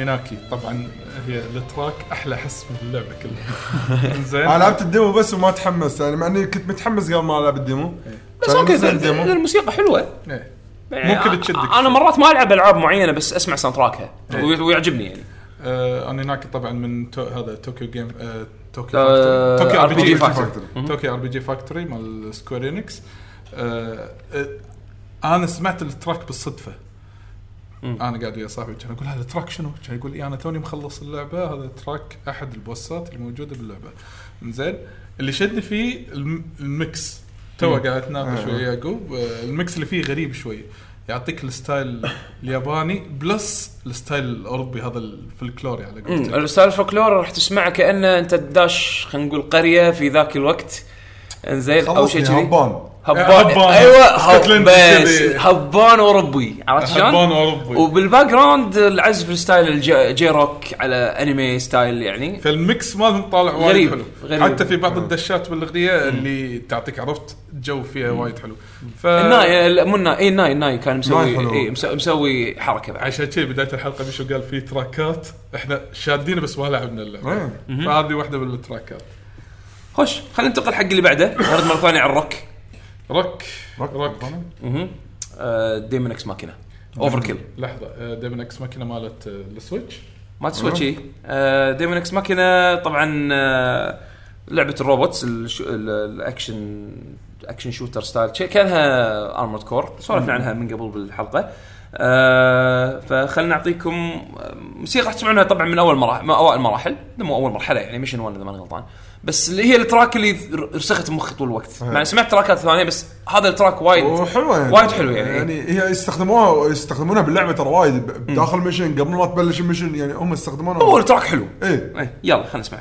Oninaki طبعا هي ال track أحلى حس من اللعبة كلها. زين أنا لعبت ال demo بس وما تحمست يعني مع إني كنت متحمس قبل ما ألعب ال demo. بس كان okay. الموسيقى حلوة. إيه. يعني ممكن تشدك أنا. مرات ما ألعب ألعاب معينة بس أسمع sound track ها إيه. وي- ويعجبني يعني. آه Oninaki طبعا من تو هذا Tokyo game آه Tokyo آه، RPG Factory. Tokyo RPG Factory مال Square Enix آه آه أنا سمعت ال track بالصدفة. أنا قاعد ويا صاحبي كان أقول هذا ال track شنو؟ كان يقول لي أنا توني مخلص اللعبة هذا track أحد ال boss ات اللي موجوده باللعبة. زين اللي شدني فيه الم- ال mix. تو قاعد اتناقش ويا يعقوب آه، ال mix اللي فيه غريب شوي. يعطيك ال style الياباني plus ال style الأوروبي هذا الفلكلوري على قولتك. ال style الفولكلور راح تسمعه كأنه أنت داش خلينا نقول قرية في ذاك الوقت. إنزين أو شيء كذي. هبان. هبان. أيوه هب بس. هبان. اوروبي عرفت شلون؟ هبان اوروبي وبال background العزف ال style ال J J rock على anime style يعني. فال mix مالهم طالع وايد غريب، حلو. غريب. حتى في بعض الدشات بالأغنية اللي تعطيك عرفت؟ جو فيها وايد حلو. ف الناي لا، مو الناي اي الناي الناي كان مسوي. إيه مسوي, مسوي حركة بعد. عشان كذي بداية الحلقة بيشو قال في track ات. إحنا شادينه بس ما لعبنا اللعبة. إيه. فهذه واحدة من ال track ات. خش خلينا ننتقل حق اللي بعده. نرد مرة ثانية على ال rock. Rock rock. Rock Daemon X Machina Overkill لحظه Daemon X Machina مالت ال Switch ما تسوى شيء Daemon X Machina طبعا آه، لعبة ال robots ال action action shooter style كانها Armored Core سولفنا عنها من قبل بالحلقة. آه فخلنا نعطيكم آه، موسيقى راح تسمعونها طبعا من أول مراحل أوائل المراحل مو أول مرحلة يعني mission 1 إذا ماني غلطان. بس اللي هي ال track اللي رسخت بمخي طول الوقت. مع سمعت track ات ثانية بس هذا ال track وايد وحلوه يعني. وايد حلو يعني. يعني هي يستخدموها يستخدمونها باللعبة ترى وايد. بداخل mission قبل ما تبلش ال mission يعني هم يستخدمونها هو ال track حلو. إيه. إيه، يلا خلينا نسمع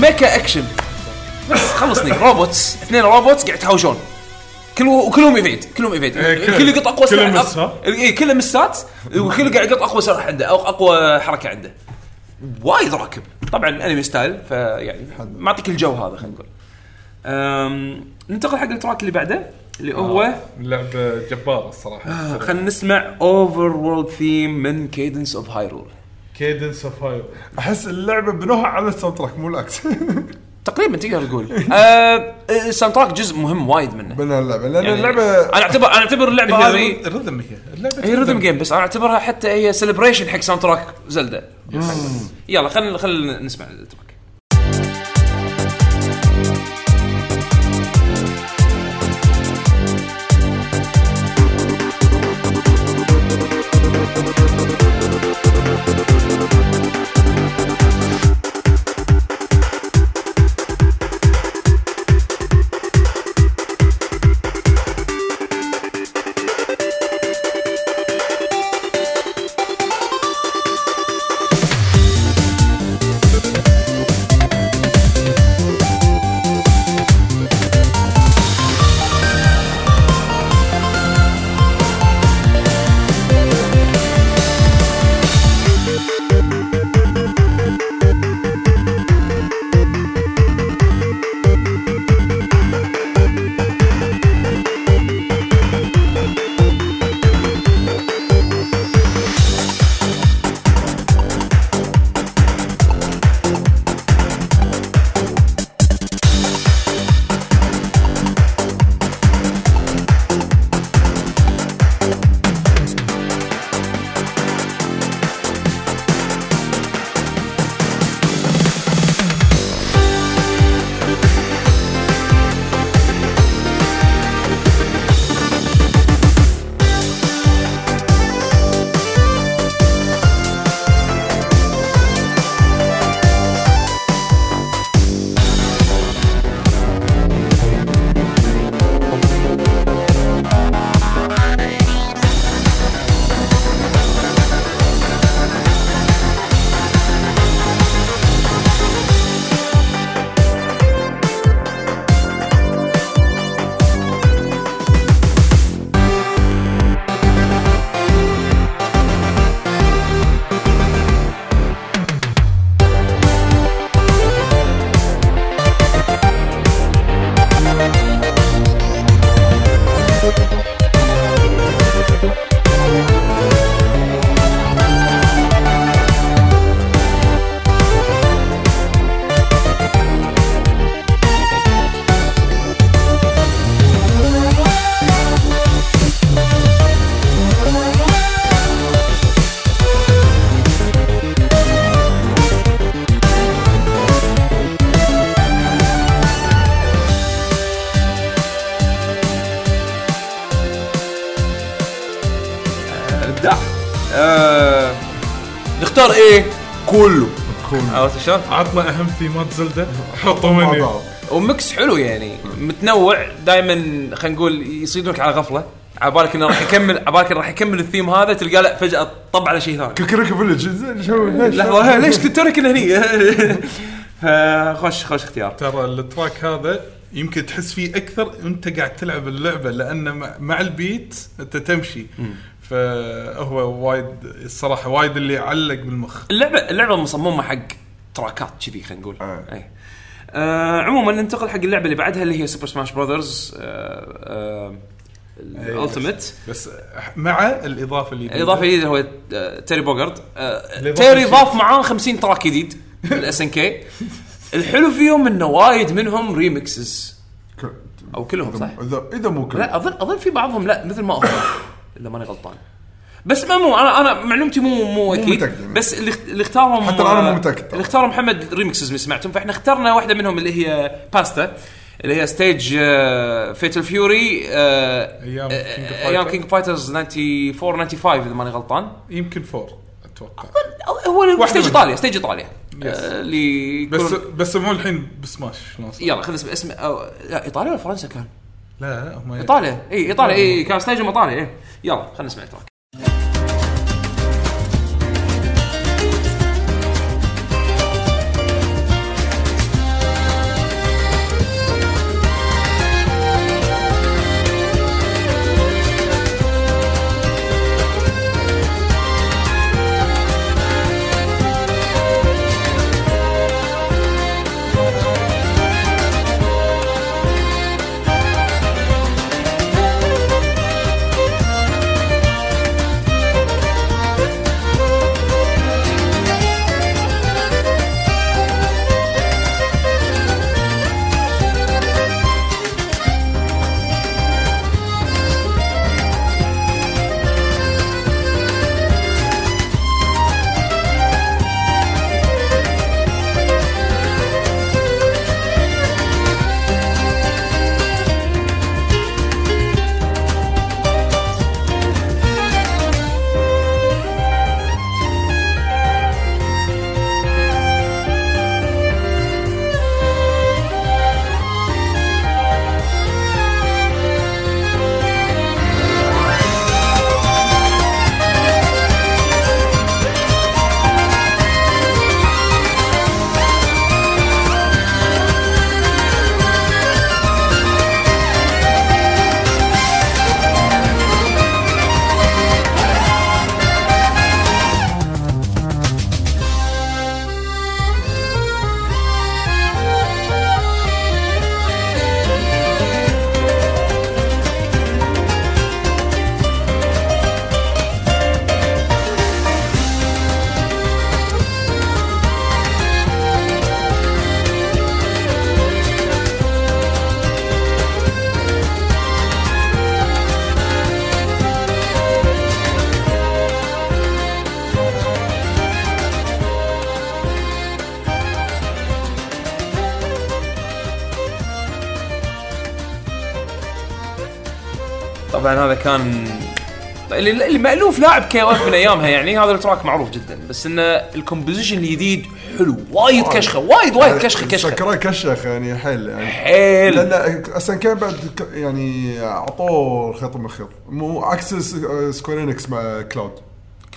ميكا اكشن. بس خلصني. روبوتس. اثنين روبوتس قاعد يتهاوشون. كل وكلهم ايفيد كلهم ايفيد إيه، كل- الكل يقط أقوى سلاح؟ اي كله مسات. والكل قاعد يقط أقوى سلاح عنده أو أقوى حركة عنده. وايد راكب. طبعا انمي ستايل فيعني معطيك الجو هذا خلينا نقول. ننتقل حق التراك اللي بعده اللي هو لعبة جبارة الصراحة. آه خلينا نسمع اوفر وورلد ثيم من كيدنس اوف Hyrule Cadence of أحس اللعبة بنوها على ال sound track مو العكس. تقريبا تقدر تقول. آه، ال sound track جزء مهم وايد منه. بنها اللعبة لأن يعني اللعبة أنا اعتبر أنا أعتبر اللعبة هذه ال rhythm هي. اللعبة هي rhythm game بس أنا أعتبرها حتى هي celebration حق sound track Zelda يلا خلينا خلينا نسمع ال track شلون؟ عطنا أهم theme ات Zelda حطوا مني. و mix حلو يعني متنوع دائما خلينا نقول يصيدونك على غفلة. على بالك إنه راح يكمل على بالك راح يكمل الثيم هذا تلقى لا فجأة طب على شيء ثاني. Kakariko Village؟ لحظة ليش كنت تركن هني؟ فخش خوش اختيار. ترى ال track هذا يمكن تحس فيه أكثر وأنت قاعد تلعب اللعبة لأن مع- مع ال beat أنت تمشي. فهو وايد الصراحة وايد اللي علق بالمخ. اللعبة اللعبة مصممة حق track ات كذي خلينا نقول. آه. اي آه عموما ننتقل حق اللعبة اللي بعدها اللي هي سوبر سماش براذرز ال Ultimate بس مع الإضافة اللي الإضافة الجديده هو تيري بوغارد آه، تيري. ضاف معاه 50 track جديد بال SNK الحلو فيهم إنه وايد منهم remixes أو كلهم صح؟ إذا اذا مو كله لا اظن أظن في بعضهم لا مثل ما هو اذا ماني غلطان. بس ما مو أنا أنا معلومتي مو مو أكيد متأكد. بس اللي اللي اختارهم حتى أنا مو متأكد. اللي اختارهم محمد remixes من سمعتهم فإحنا اخترنا واحدة منهم اللي هي باستا اللي هي stage Fatal Fury أيام. King Fighters 94 95 إذا ماني غلطان يمكن four أتوقع هو stage. إيطاليا stage إيطاليا. آه، اللي بس بس مو الحين بسماش؟ يلا خلينا اسم اسم لا إيطاليا ولا فرنسا كان؟ لا هم إيطاليا إي إيطاليا إي كان stage هم إيطاليا إي يلا خلينا نسمع ال track طبعا هذا كان اللي, مألوف لاعب KOF من أيامها يعني هذا ال track معروف جدا. بس إنه ال composition الجديد حلو وايد كشخة وايد وايد كشخة كشخة. سكواير كشخ يعني حيل يعني. حيل. لأن SNK بعد يعني أعطوه الخيط من الخيط مو عكس سكوير إنكس مع كلاود. كان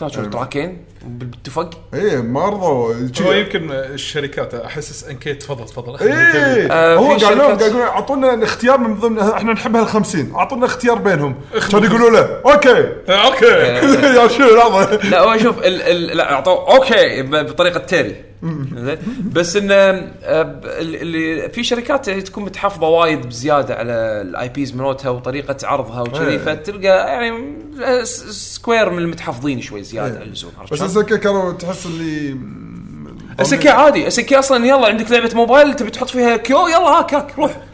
track ين بالاتفاق إيه ما رضوا. هو يمكن الشركات اس ان كي تفضل تفضل. إيه. آه، هو قالوا شركات- قاعد يقولون أعطونا اختيار من ضمن إحنا نحب هال50 أعطونا اختيار بينهم. كانوا يقولوا له أوكي. أوكي. يا لحظه لا هو شوف ال ال لا أعطوه okay ب- بطريقة تيري. زين بس انه آه، اللي في شركات تكون متحفظة وايد بزيادة على ال IPs مالتها وطريقة عرضها وكذي إيه. فتلقى يعني سكوير من المتحفظين شوي زيادة عن اللزوم عرفت بس شلون؟ SNK كانوا تحس اللي SNK عادي SNK أصلا يلا عندك لعبة موبايل تبي تحط فيها كيو يلا هاك هاك روح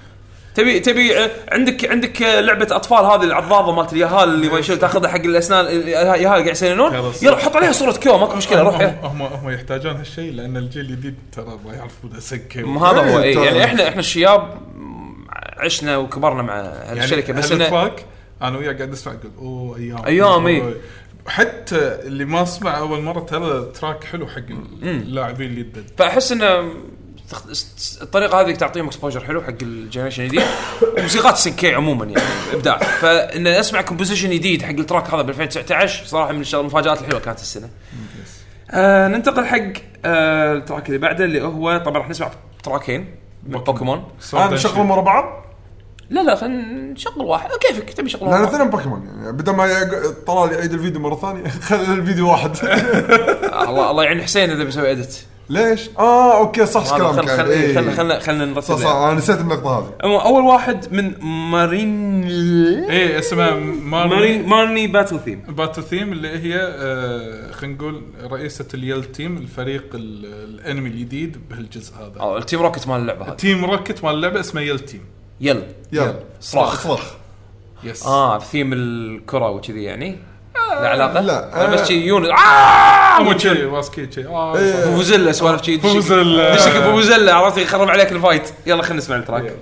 تبي تبي عندك عندك لعبة أطفال هذه العضاضه مالت اليهال اللي ما يشيل تاخذها حق الاسنان اليهال قاعد يسننون. يلا حط عليها صورة كيو ماكو مشكلة روح هم هم هم يحتاجون هالشيء لأن الجيل الجديد ترى ما يعرفون SNK ما هذا هو إيه، اي. يعني إحنا إحنا الشياب عشنا وكبرنا مع هالشركة بس انه ال track أنا وياه قاعد أسمع أقول أوه أيام إي. أوه. حتى اللي ما سمع أول مرة ترى track حلو حق اللاعبين اللي يدد فأحس إنه الطريقة هذه تعطيهم exposure حلو حق ال generation الجديد. موسيقات SNK عموما يعني إبداع. فإن أسمع composition جديد حق ال track هذا ب 2019 صراحة من الشغل- المفاجآت الحلوة كانت السنة. آه ننتقل حق آه ال track اللي بعده اللي هو طبعا راح نسمع track ين من بوكيمون. أنا نشغلهم ورا بعض؟ لا لا خلينا نشغل واحد. كيفك تبي شغل واحد. اثنين بوكيمون يعني. بدل ما يق- طلع لي يعيد الفيديو مرة ثانية خلي الفيديو واحد. الله الله يعين حسين إذا بيسوي edit ليش؟ آه okay صح كلامك خل- خل- إيه. خلنا خلنا خلنا نرتب صح صح لها. أنا نسيت النقطه هذه أول واحد من مارين إيه اسمها مارين مارني مارني battle theme. battle theme اللي هي آه خلينا نقول رئيسة ال Yell team الفريق ال- الأنمي الجديد بهالجزء هذا. آه ال team روكت مال اللعبة هذه. تيم روكت مال اللعبة اسمه Yell team. يلا يلا صراخ. صراخ. yes آه ثيم الكرة وكذي يعني. لا علاقه لا، أنا بس آه. شي يونس آه. مو شي ماسكي شي آه إيه. صح. فوفوزيلا سوالف شي فوفوزيلا. دشك فوفوزيلا عرفت؟ يخرب عليك ال fight. يلا خلينا نسمع ال track.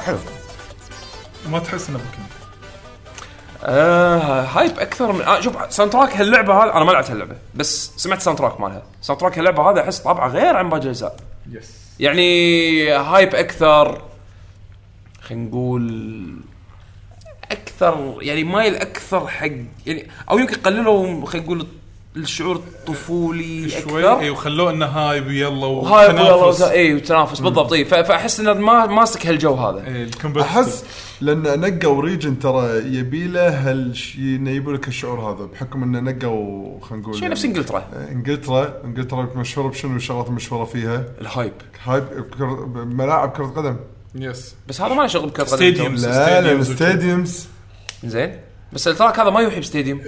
حلو ما تحس إنه بوكيمون آه hype أكثر من آه شوف soundtrack هاللعبة هذه أنا ما لعبت هاللعبة بس سمعت soundtrack مالها. soundtrack هاللعبة هذا أحس طابعة غير عن باقي الأجزاء. yes يعني hype أكثر خلينا نقول أكثر يعني مايل أكثر حق يعني أو يمكن قللوا خلينا نقول الشعور الطفولي شوي أكثر. اي وخلوه إنه hype ويلا وتنافس. اي وتنافس بالضبط. اي فأحس انه ما ماسك هالجو هذا. إيه،. أحس لأن نقوا region ترى يبي له هالشيء إنه يبي لك الشعور هذا بحكم انه نقوا خلينا نقول شيء نفس إنجلترا. إنجلترا. إنجلترا مشهورة بشنو؟ الشغلات المشهوره فيها. ال hype. هاي بكر- ملاعب كرة قدم. yes بس هذا ما له شغل بكرة قدم. stadiums. لا لأن stadiums stadiums زين. بس ال track هذا ما يوحي ب stadium.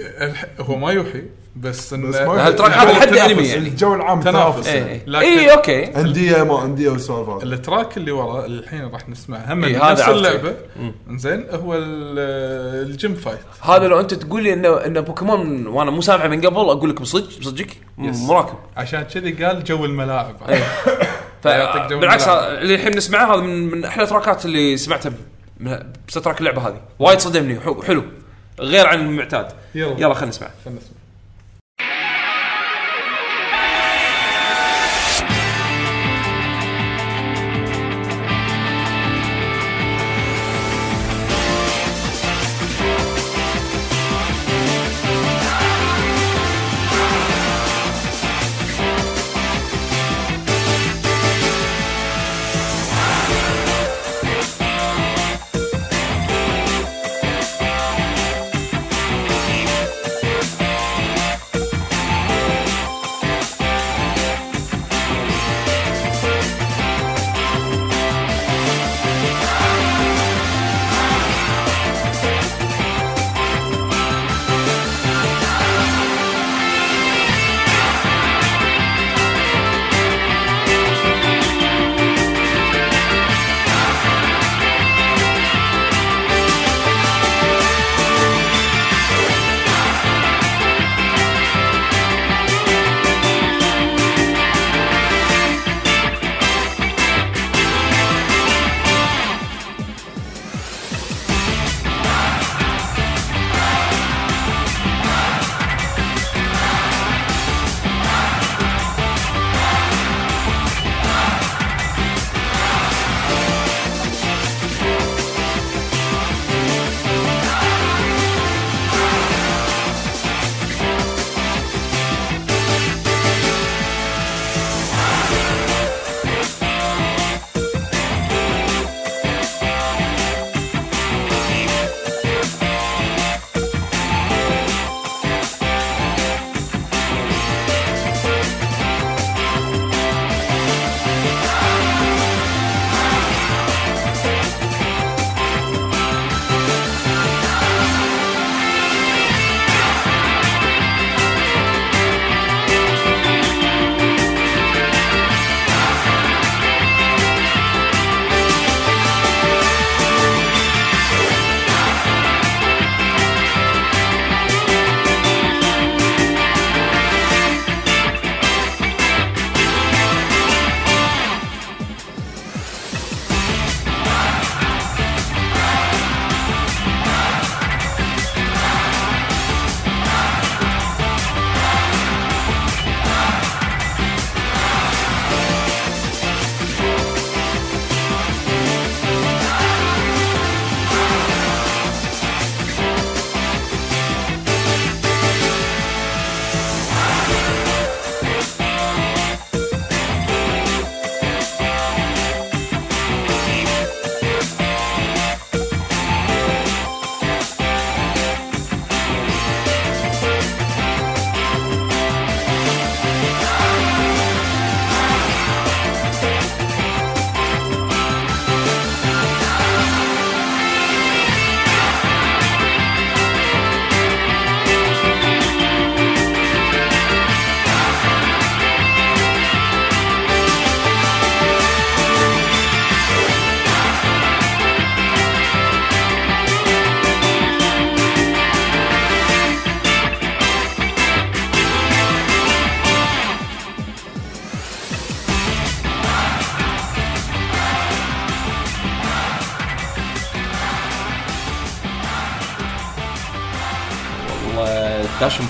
هو ما يوحي. بس انه بس ما هذا حد. أنمي يعني؟ الجو العام تنافس. تنافس اي لكن- اي okay. أندية ما أندية والسوالف هذه ال track اللي ورا الحين راح نسمعه هم إيه، هذا نفس عرفته. اللعبة. زين هو ال- ال gym fight. هذا لو أنت تقول لي انه إنه بوكيمون وأنا مو سامعه من قبل أقول لك بصدق بصدقك. مراكب عشان كذي قال جو الملاعب. إيه. يعطيك جو بالعكس الملعب. اللي الحين نسمعه هذا من من أحلى track ات اللي سمعتها من- بس track اللعبة هذه. وايد صدمني. حلو- حلو. غير عن المعتاد. يلا. يلا خلينا نسمع خلنا نسمع.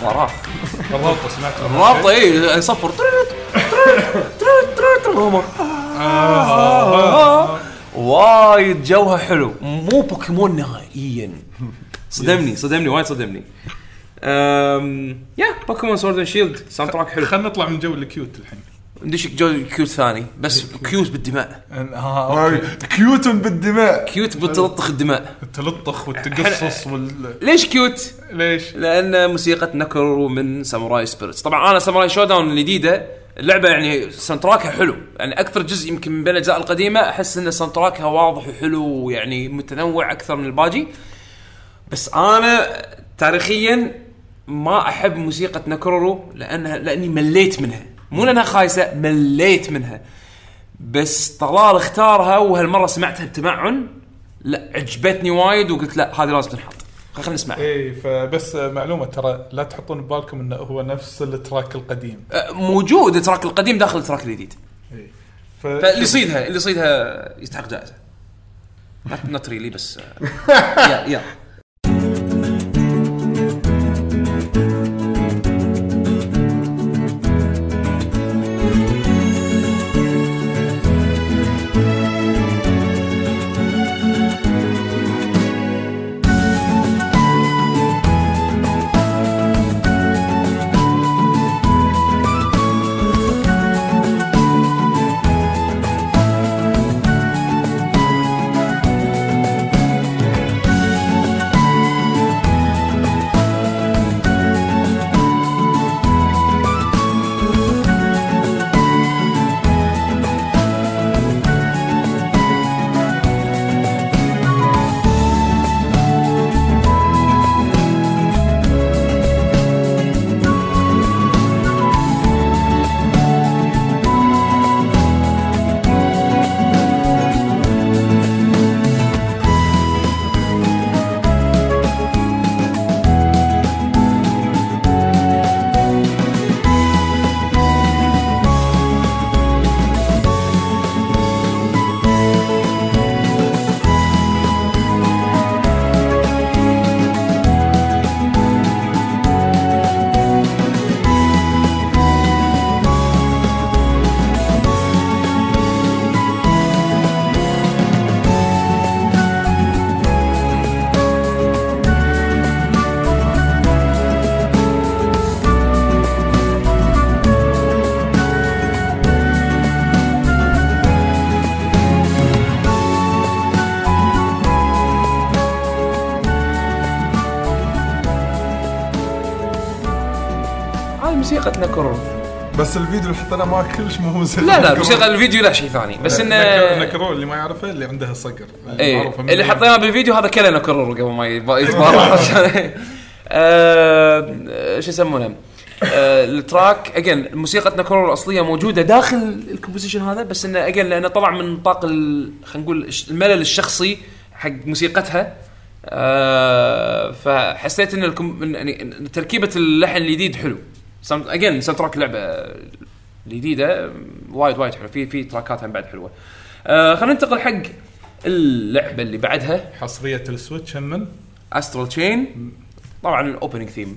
مباراه الرابطة سمعت الرابطة اي يصفر. تريت تريت تريت وهم وايد جوها حلو. مو بوكيمون نهائيا. صدمني صدمني وايد صدمني. يا بوكيمون Sword and Shield. soundtrack حلو. خلينا نطلع من جو ال cute الحين. ندش جو cute ثاني بس cute. بالدماء. ها okay. cute بالدماء. cute بتلطخ الدماء. التلطخ والتقصص وال ليش cute؟ ليش؟ لأن موسيقى نكرو من Samurai Spirits طبعا أنا Samurai Shodown الجديدة اللعبة يعني soundtrack ها حلو. يعني أكثر جزء يمكن من بين الأجزاء القديمة أحس إن soundtrack ها واضح وحلو ويعني متنوع أكثر من الباجي. بس أنا تاريخيا ما أحب موسيقى ناكورورو لانها لأني مليت منها. مو لأنها خايسة مليت منها. بس طلال اختارها وهالمرة سمعتها بتمعن. لا عجبتني وايد وقلت لا هذه لازم تنحط. خلينا نسمعها. اي فبس معلومة ترى لا تحطون ببالكم إنه هو نفس ال track القديم. أه، موجود ال track القديم داخل ال track الجديد. اي ف... فاللي يصيدها اللي يصيدها يستحق جائزة. not really بس آه، yeah yeah. الفيديو اللي حطيناه ما كلش مو مسلسل لا لا موسيقى الفيديو لا شيء ثاني بس انه نكر- ناكورورو اللي ما يعرفه اللي عنده صقر. من اللي زمان. حطيناه بالفيديو هذا كله ناكورورو قبل ما يتب- يتبارى عشان آه، شو يسمونه؟ آه، ال track again موسيقى ناكورورو الأصلية موجودة داخل ال composition هذا بس إنه again لأنه طلع من نطاق خلينا نقول الملل الشخصي حق موسيقتها. آه، فحسيت إن الكم... يعني تركيبة اللحن الجديد حلو. again soundtrack اللعبه الجديده وايد وايد حلو في في تراكات هم بعد حلوة. آه خلينا ننتقل حق اللعبة اللي بعدها. حصرية السويتش هم من؟ Astral Chain طبعا ال opening theme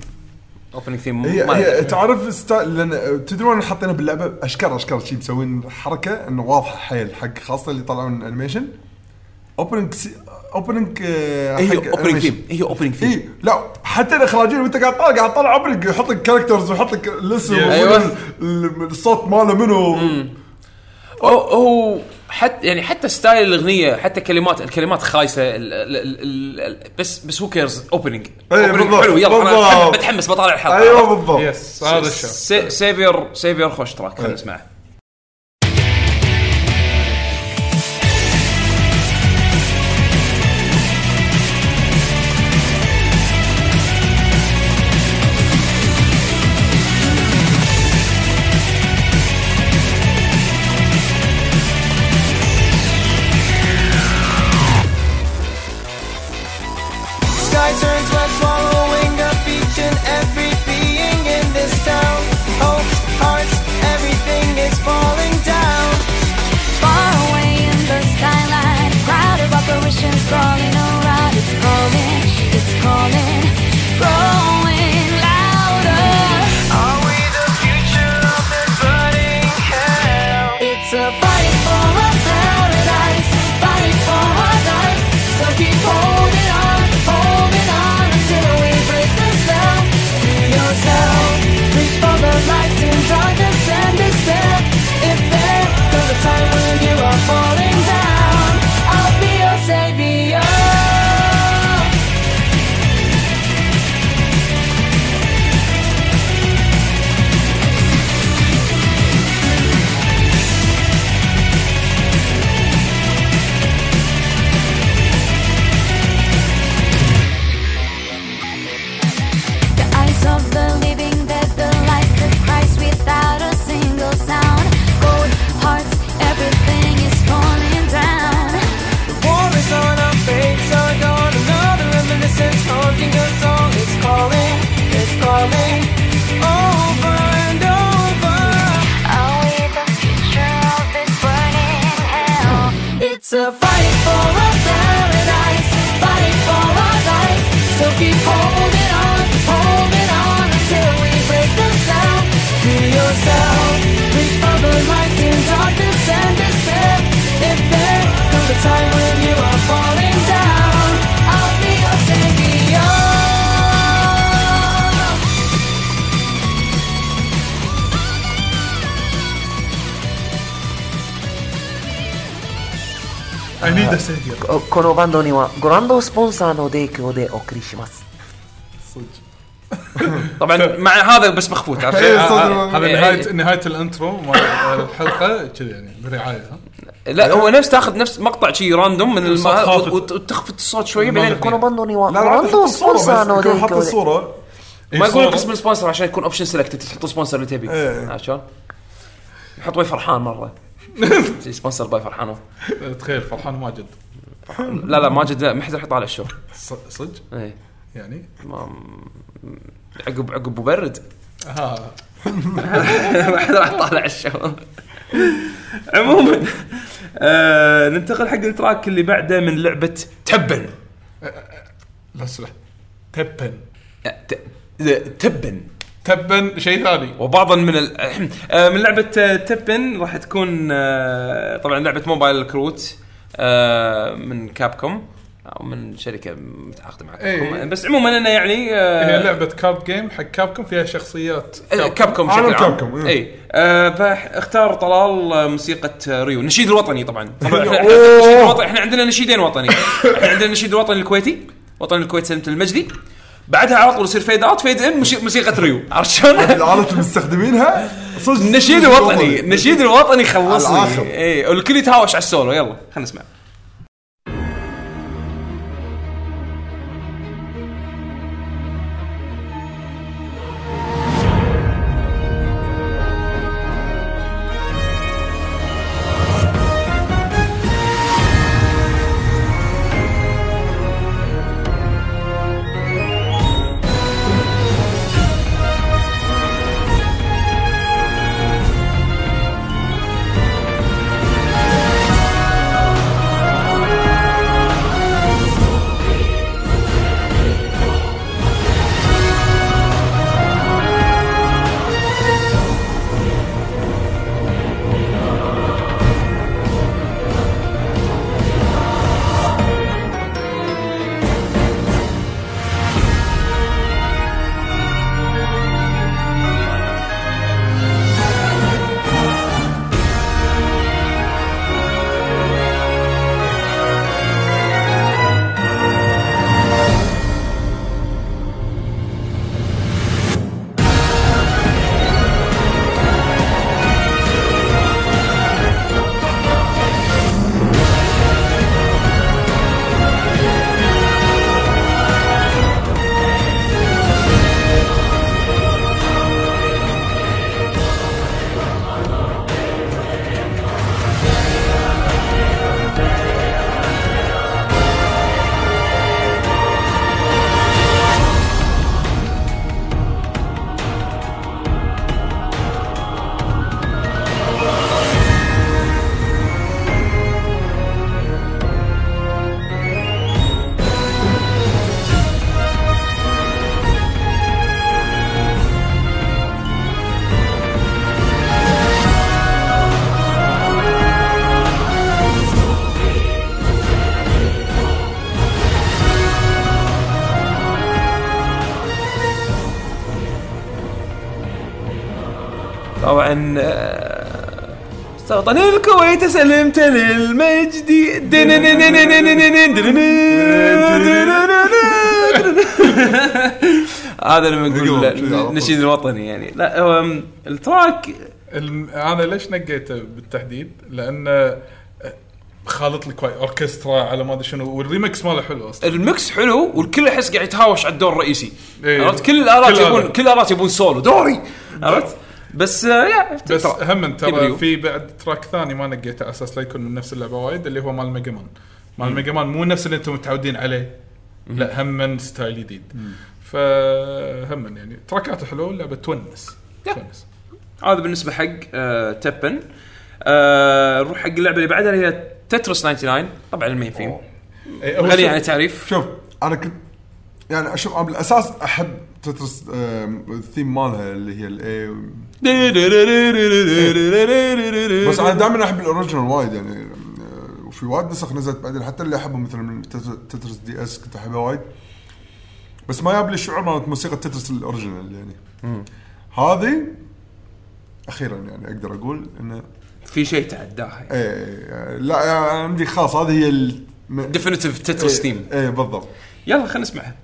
opening theme هي هي تعرف style لأن تدرون حطينا باللعبة اشكال أشكال شي مسوين حركة إنه واضحة حيل حق خاصة اللي طلعوا من animation opening سي... opening هي opening theme هي opening theme اي لا حتى الاخراجيين وأنت قاعد طالع قاعد طالع opening يحط لك characters ويحط لك الاسم ال- الصوت ماله منو. هو حتى يعني حتى style الأغنية حتى كلمات الكلمات خايسة ال ال ال ال بس بس who cares opening حلو يلا أنا. بتحمس- بطالع الحلقة. أيوه بالضبط. yes هذا الشيء. سي- savior savior خوش track خلينا نسمعه. So fight for a paradise, fight for our life. So keep holding on, holding on until we break the spell. Free yourself, I need a savior ここのバンドにはご覧のスポンサーの提供でお送りします。 طبعا مع هذا بس مخفوت عرفت إيه، شلون؟ صدق. آه، هذا إيه، نهايه نهايه الانترو مال الحلقه كذي يعني برعايه ها لا هو نفس تاخذ نفس مقطع شي راندوم من الم... صوت خافت. وت- وتخفت الصوت شوي ما بعدين このバンドにはご لا لا 覧 حط のスポン الصوره サーの بس يكون حط 提供で الصوره إيه، ما يقول لك صورة. اسم السبونسر عشان يكون اوبشن سلكت تحط سبونسر اللي تبي إيه. عرفت شلون؟ يحط وي فرحان مره شي سبونسر باي فرحان تخيل فرحان ماجد لا لا ماجد لا ما حد راح يطالع الشو صدق؟ إيه. يعني؟ ما- عقب عقب مبرد. ها ما حد راح يطالع الشو. عموما آه ننتقل حق التراك اللي بعده من لعبة تبن. لا تبن. آه، تبن. تبن شيء ثاني. وبعضا من ال... آه، من لعبة آه، تبن راح تكون آه، طبعا لعبة موبايل كروت آه، من كابكوم أو من شركة متعاقدة مع كابكوم. إيه. بس عموما انه يعني هي لعبة card game حق كابكم فيها شخصيات كابكوم. عالم بشكل عام. كابكوم، اي إيه. آه، فاختار طلال موسيقى ريو. النشيد الوطني طبعا. طبعا. إحنا النشيد الوطني. إحنا عندنا نشيدين وطني. إحنا عندنا النشيد الوطني الكويتي وطني الكويت سلمت للمجدي. بعدها على طول يصير fade out fade in موسيقى ريو عرفت شلون؟ اللي مستخدمينها؟ صدق النشيد الوطني النشيد الوطني خلصني. اي والكل يتهاوش على السولو. يلا خلينا نسمع. وطني الكويت سلمت للمجدي هذا لما نقول. النشيد الوطني يعني لا هو ال track أنا ليش نقيته بالتحديد؟ لأن آه، خالط لك اوركسترا على ما ادري شنو والريمكس ماله حلو أصلا ال mix حلو والكل احس قاعد يتهاوش على الدور الرئيسي إيه. عرفت كل الالات يبون. كل الالات يبون سولو دوري عرفت بس آه، يا بس ترى. هم ترى. في بعد track ثاني ما نقيته على أساس لا يكون من نفس اللعبة وايد اللي هو مال ميجا مان مال ميجا مان مو نفس اللي أنتم متعودين عليه. لا هم من style جديد. فهم يعني تراكاته حلوة اللعبه تونس. تونس هذا بالنسبة حق آه تبن آه نروح حق اللعبة اللي بعدها اللي هي تترس 99 طبعا ال main theme إيه، غني شيء- عن التعريف شوف أنا كنت يعني أشوف بالأساس أحب تترس الثيم مالها اللي هي ال A بس أنا دائما أحب ال original وايد يعني وفي وايد نسخ نزلت بعدين حتى اللي احبهم مثلا من تتر- تترس DS كنت أحبها وايد. بس ما جاب لي الشعور مالت موسيقى تترس ال original يعني. هذه أخيرا يعني أقدر أقول انه في شيء تعداها إيه لا يعني عندي خاص هذه هي ديفينيتيف تترس ثيم إيه إيه، بالضبط. يلا خلينا نسمعها.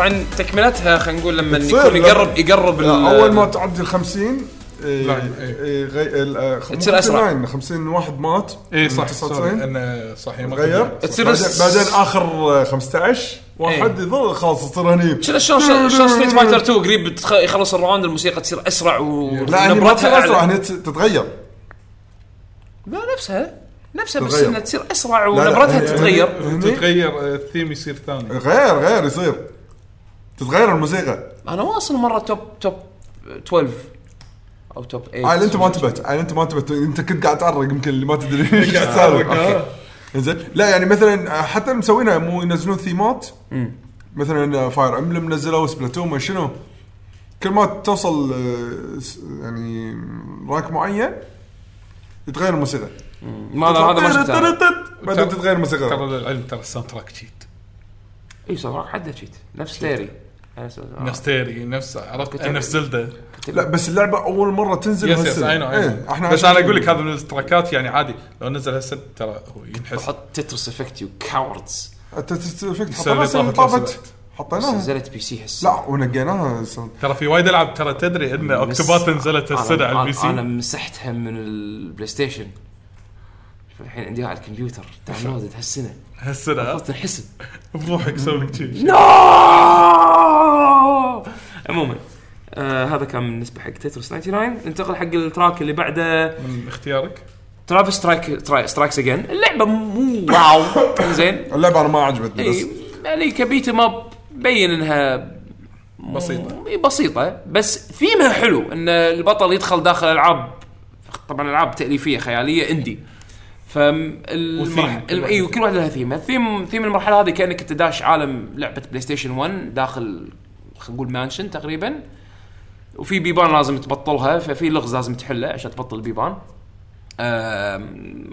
طبعا تكملتها خلينا نقول لما يكون يقرب يقرب أول ما تعدي ال 50 إيه، إيه. إيه، غي- ال- آه، تصير أسرع. 59 50 واحد مات اي من صح 99 sorry إنه صحيح ما غير تصير بعدين, بس- بعدين آخر آه، 15 واحد إيه. يظل خلاص تصير هني شنو شلون شلون ستريت فايتر 2 قريب يخلص ال round الموسيقى تصير أسرع و لا هني ما نبرتها تصير أسرع. هني تت- تتغير لا نفسها نفسها بس. إنها تصير أسرع ونبرتها تتغير تتغير آه، الثيم يصير ثاني غير غير يصير تتغير الموسيقى. أنا واصل مرة top top 12 أو توب 8 عيل أنت ما انتبهت. عيل أنت ما انتبهت. أنت كنت قاعد تعرق يمكن اللي ما تدري. إيش قاعد تسولف زين لا يعني مثلا حتى مسوينها مو ينزلون ثيمات مثلا فاير امبلم نزلوا سبلاتون ما شنو. كل ما توصل آه، يعني rank معين يتغير الموسيقى. ما هذا هذا ما شفته. بعدين تتغير الموسيقى. ترى للعلم ترى ال soundtrack جيد إي صراحة حد شيت نفس تيري نفس آه. نفس تيري نفس عرفت؟ نفس Zelda. لا بس اللعبة أول مرة تنزل yes yes هالسنة. I know إيه، إحنا بس أنا أقول. لك هذا من ال track ات يعني عادي. لو نزل هالسنه ترى هو ينحس. حط Tetris Effect يو كاوردز السنة اللي حطيناها طافت. حطيناها. نزلت PC هسه. لا ونقيناها. ترى في وايد ألعاب ترى تدري إن Octopath نزلت أنا- على البي أنا- أنا سي مسحتها من ال PlayStation الحين عندي على الكمبيوتر downloaded هالسنة. هالسنة؟ ها؟ صرت انحسب بروحك سوي لك شيء. no! عموما آه هذا كان بالنسبة حق Tetris 99 ننتقل حق ال track اللي بعده. من اختيارك؟ Travis Strike تراي Strikes Again اللعبة مو wow. زين. اللعبة أنا ما عجبتني بس. يعني كبيت map بين إنها بسيطة. إي بسيطة. بس ثيمها حلو إن البطل يدخل داخل ألعاب طبعا ألعاب تأليفية خيالية indie فالمرحله وثيم، كل واحدة لها ثيم. ال theme theme المرحلة هذه كأنك انت داش عالم لعبة PlayStation 1 داخل خلينا نقول mansion تقريبا. وفي بيبان لازم تبطلها ففي لغز لازم تحله عشان تبطل البيبان.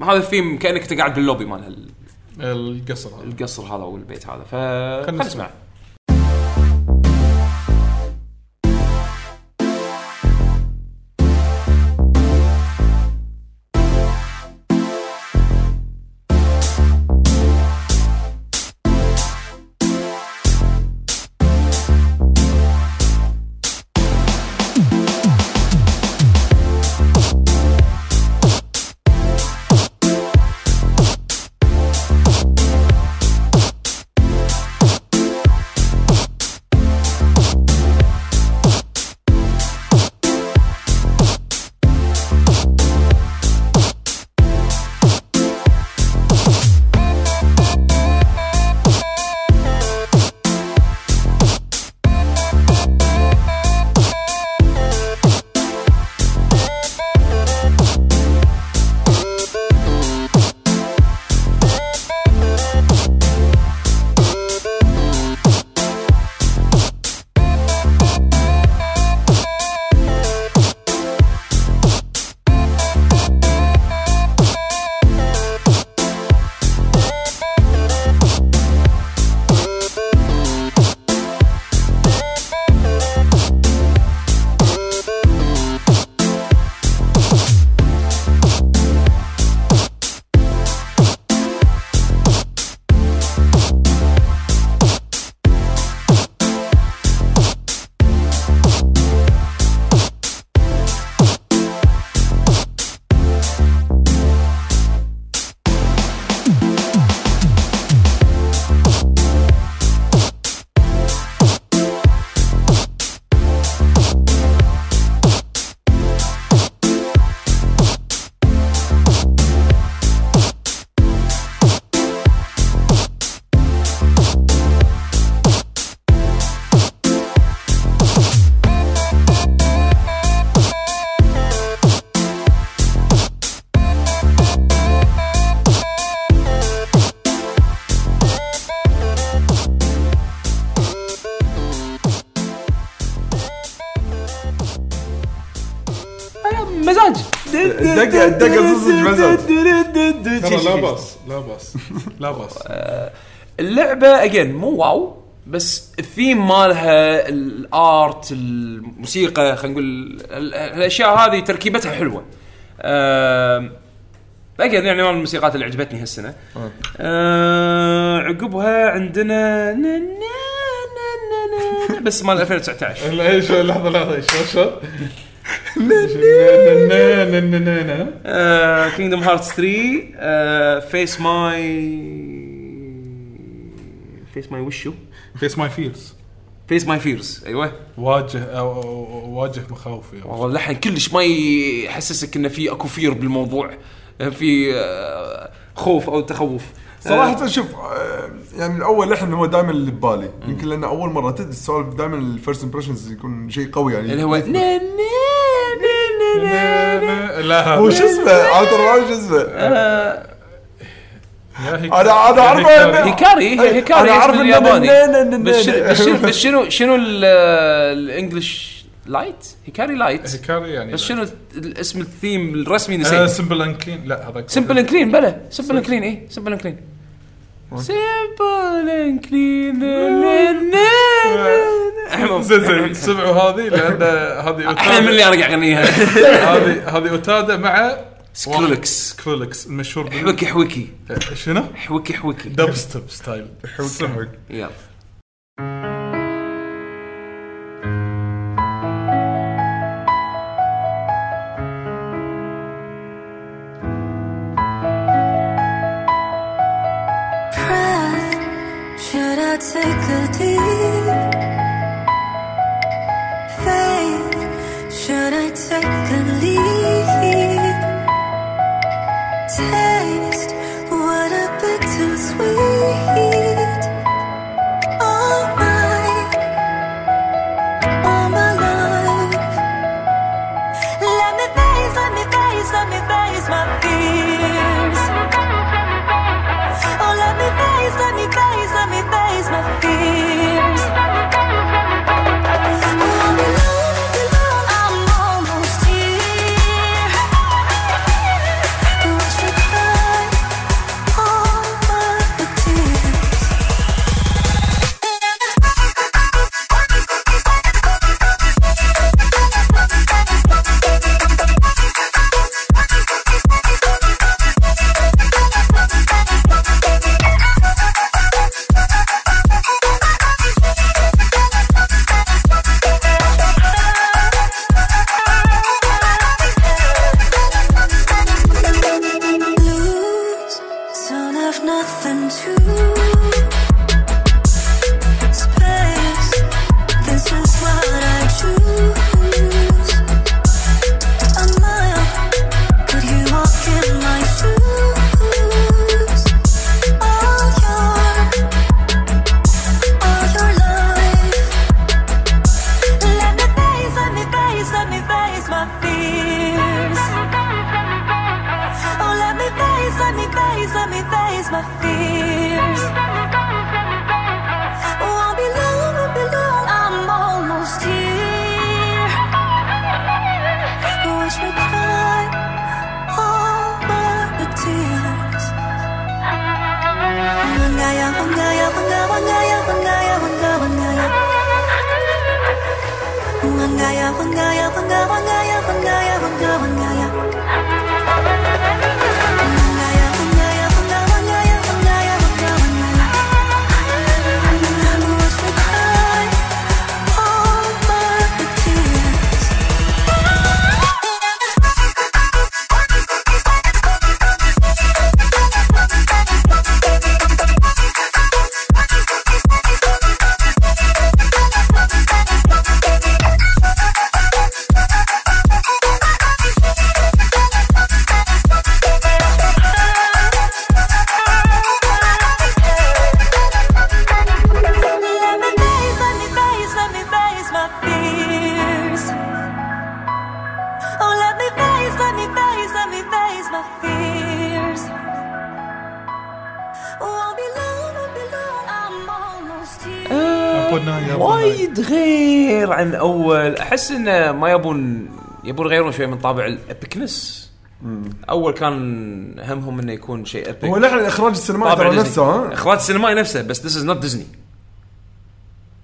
هذا الثيم كأنك انت قاعد باللوبي مال القصر هذا. القصر هذا أو البيت هذا. ف خلينا نسمع. لا بأس. اللعبة اجين مو واو بس الثيم مالها الآرت الموسيقى خلينا نقول ال- الأشياء هذه تركيبتها حلوة. اجين يعني من الموسيقات اللي عجبتني هالسنة. آه. عقبها عندنا نا- نا- نا- نا- نا- بس مال 2019 لا إيش لحظة لحظة شو شو؟ Kingdom Hearts 3 face my face my وشو؟ face my fears face my fears أيوه. واجه واجه مخاوفي. والله اللحن كلش ما يحسسك إنه في أكو fear بالموضوع. في آه، خوف أو تخوف. صراحة شوف آه، يعني الأول لحن هو دائما اللي ببالي. يمكن لأن أول مرة تدري السوالف دائما ال first impressions يكون شيء قوي يعني. اللي هو لا هو شو اسمه؟ ما شو اسمه؟ أنا أنا أنا اعرفه Hikari. هي Hikari اسم إن الياباني. بس شنو- بس شنو- ال English light Hikari light Hikari يعني بس شنو الاسم الثيم الرسمي نسيت؟ Simple and Clean لا هذا Simple and Clean بلا Simple and Clean اي Simple and Clean Simple and Clean زين زين سمعوا هذه لأن هذه أحلى من اللي أنا قاعد اغنيها هذه هذه Utada مع Skrillex Skrillex المشهور حوكي حوكي شنو؟ حوكي حوكي dubstep style سمع. يلا take a deep faith? Should I take a leap? Taste what a bittersweet. All my, all my life. Let me face, let me face, let me face my fears. my feet. عن اول أحس انه ما يبون يبون يغيرون شوي من طابع ال epicness اول كان همهم إنه يكون شيء epic. هو لحن إخراج السينمائي طابع ترى ديزني. نفسه ها؟ إخراج السينمائي نفسه بس this is not Disney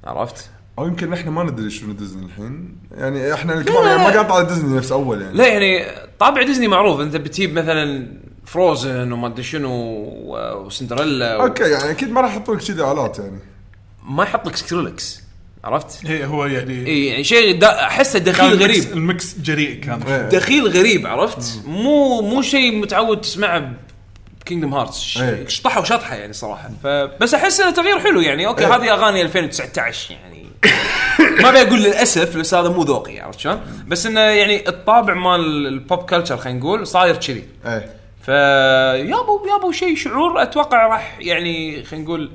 عرفت؟ أو يمكن إحنا ما ندري شنو ديزني الحين. يعني إحنا الكبار يعني ما قاطع ديزني نفس أول يعني. لا يعني طابع ديزني معروف. أنت بتجيب مثلا Frozen وما أدري شنو و- وسندريلا و... okay يعني أكيد ما راح يحطوا لك كذي آلات يعني. ما يحط لك Skrillex عرفت؟ هي هو يعني اي يعني شيء دا- احسه دخيل ال mix- غريب ال mix جريء كان إيه. دخيل غريب عرفت؟ مو مو شيء متعود تسمعه ب Kingdom Hearts إيه. شطحة وشطحة يعني صراحة فبس أحس إنه تغيير حلو يعني okay إيه. هذه أغاني 2019 يعني ما أبي أقول للأسف بس هذا مو ذوقي عرفت شلون؟ بس إنه يعني الطابع مال ال pop culture خلينا نقول صاير كذي إيه فيابو يابو شيء شعور أتوقع راح يعني خلينا نقول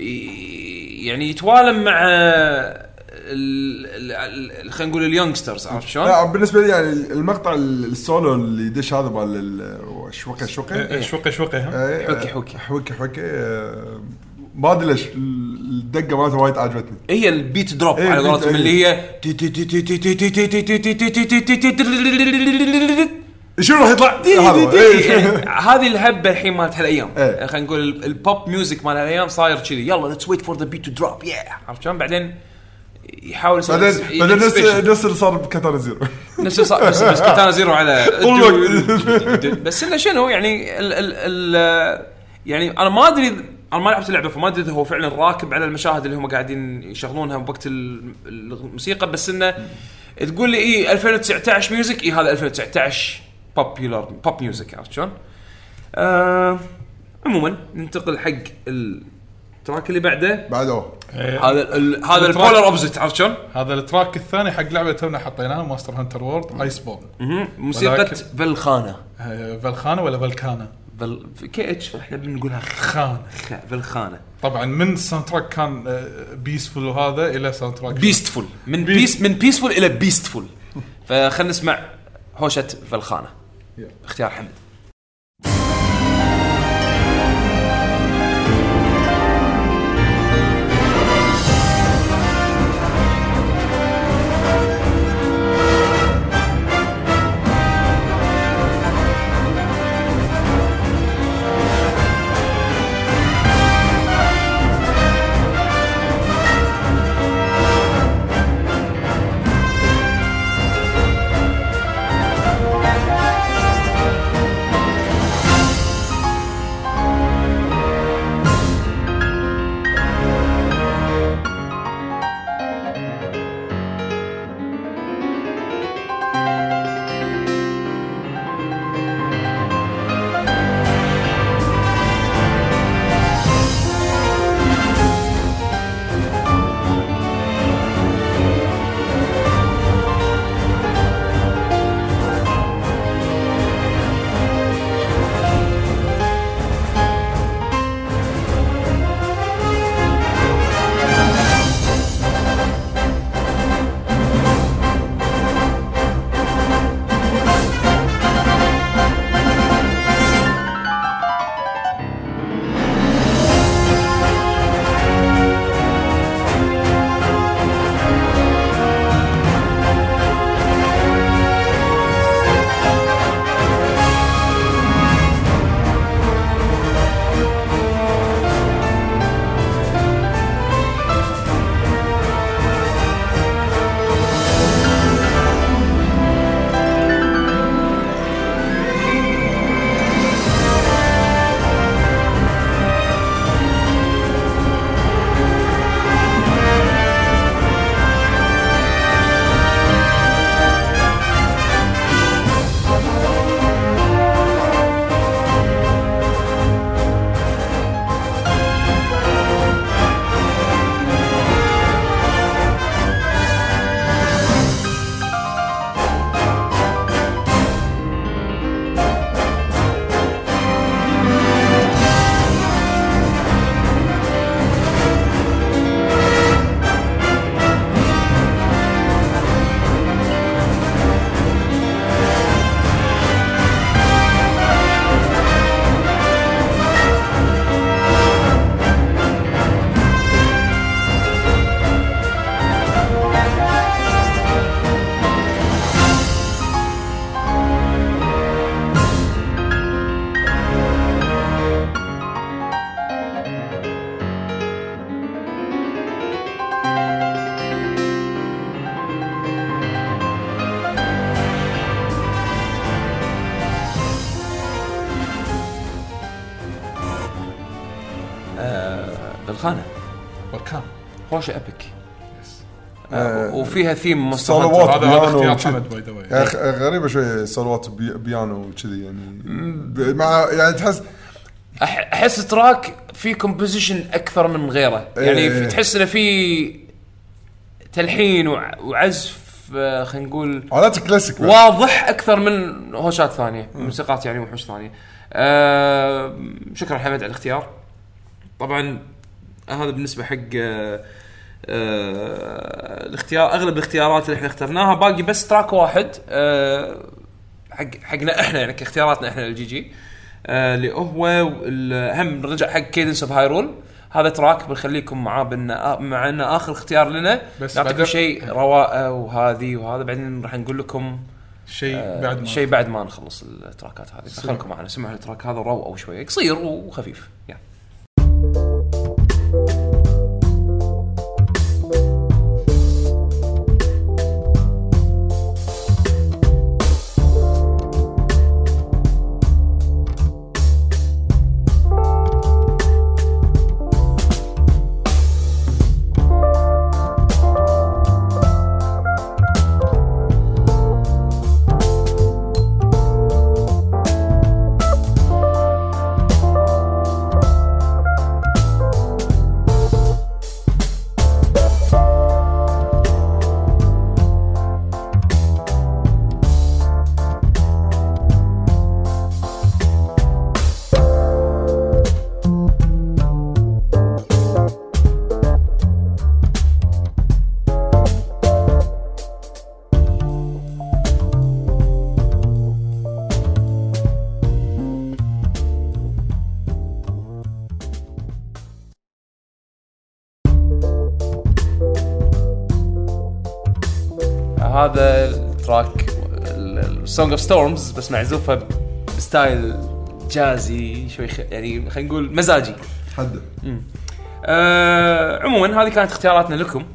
يعني يتوالم مع ال- ال- ال- خلينا نقول ال youngsters عرفت شلون؟ لا بالنسبة لي يعني المقطع السولو اللي يدش هذا مال ال- شوكه شوكه إيه، شوقي شوقي ها إيه، حوكي حوكي. حوكي حوكي آه، ما ادري ليش الدقه مالته وايد عجبتني هي ال beat drop إيه، على قولتهم إيه. اللي هي شنو راح يطلع؟ إيه. هذه الهبة الحين مالت هالأيام. إيه. خلينا نقول ال- ال pop music مال هالأيام صاير كذي. يلا let's wait for the beat to drop yeah عرفت شلون؟ بعدين يحاول يسوي بعدين بعدين نفس. نفس اللي صار ب Katana Zero. نفس صار بس بس Katana Zero على. بس إنه شنو يعني ال ال ال يعني أنا ما أدري أنا ما لعبت اللعبة فما أدري هو فعلا راكب على المشاهد اللي هم قاعدين يشغلونها بوقت ال- الموسيقى. بس إنه تقول لي اي 2019 music اي هذا 2019 popular pop music عرفت شلون؟ آه عموما ننتقل حق ال track اللي بعده. بعده. هذا ال- هذا التراك. ال polar opposite عرفت شلون؟ هذا ال track الثاني حق لعبة تونا حطيناها Monster Hunter World Iceborne موسيقى ولكن- فالخانة. فالخانة ولا فالكانا؟ فال KH إحنا بنقولها خان خ- فالخانة. طبعا من ال soundtrack كان peaceful وهذا إلى soundtrack beastful من beast من peaceful إلى beastful فخلنا نسمع هوشة فالخانة. اختيار حمد. وفيها theme monster صولوات هذا هذا بيانو اختيار وشي. حمد by the way يعني خ- غريبة شوية صولوات بي- بيانو وكذي يعني ب- مع يعني تحس أح- أحس track في composition أكثر من غيره يعني إيه. في تحس إنه في تلحين وع- وعزف آه، خلينا نقول حالات كلاسيك. واضح أكثر من هوشات ثانية موسيقات يعني وحوش ثانية آه شكرا حمد على الاختيار طبعا هذا بالنسبة حق آه آه الاختيار أغلب الاختيارات اللي إحنا اخترناها. باقي بس track واحد آه حق حقنا إحنا يعني كاختياراتنا إحنا ال GG آه اللي هو هم نرجع حق Cadence of Hyrule هذا track بنخليكم معاه بان مع إنه آخر اختيار لنا. بس نعطيكم شيء رواقه وهذه وهذا. بعدين راح نقول لكم شيء آه، بعد ما. شيء بعد ما نخلص ال track ات هذه. خليكم معنا. سمعوا ال track هذا روقه شوية قصير وخفيف. يلا ال Song of Storms بس معزوفة ب style jazzy شوي خ... يعني خلينا نقول مزاجي. حد. آه عموما هذه كانت اختياراتنا لكم.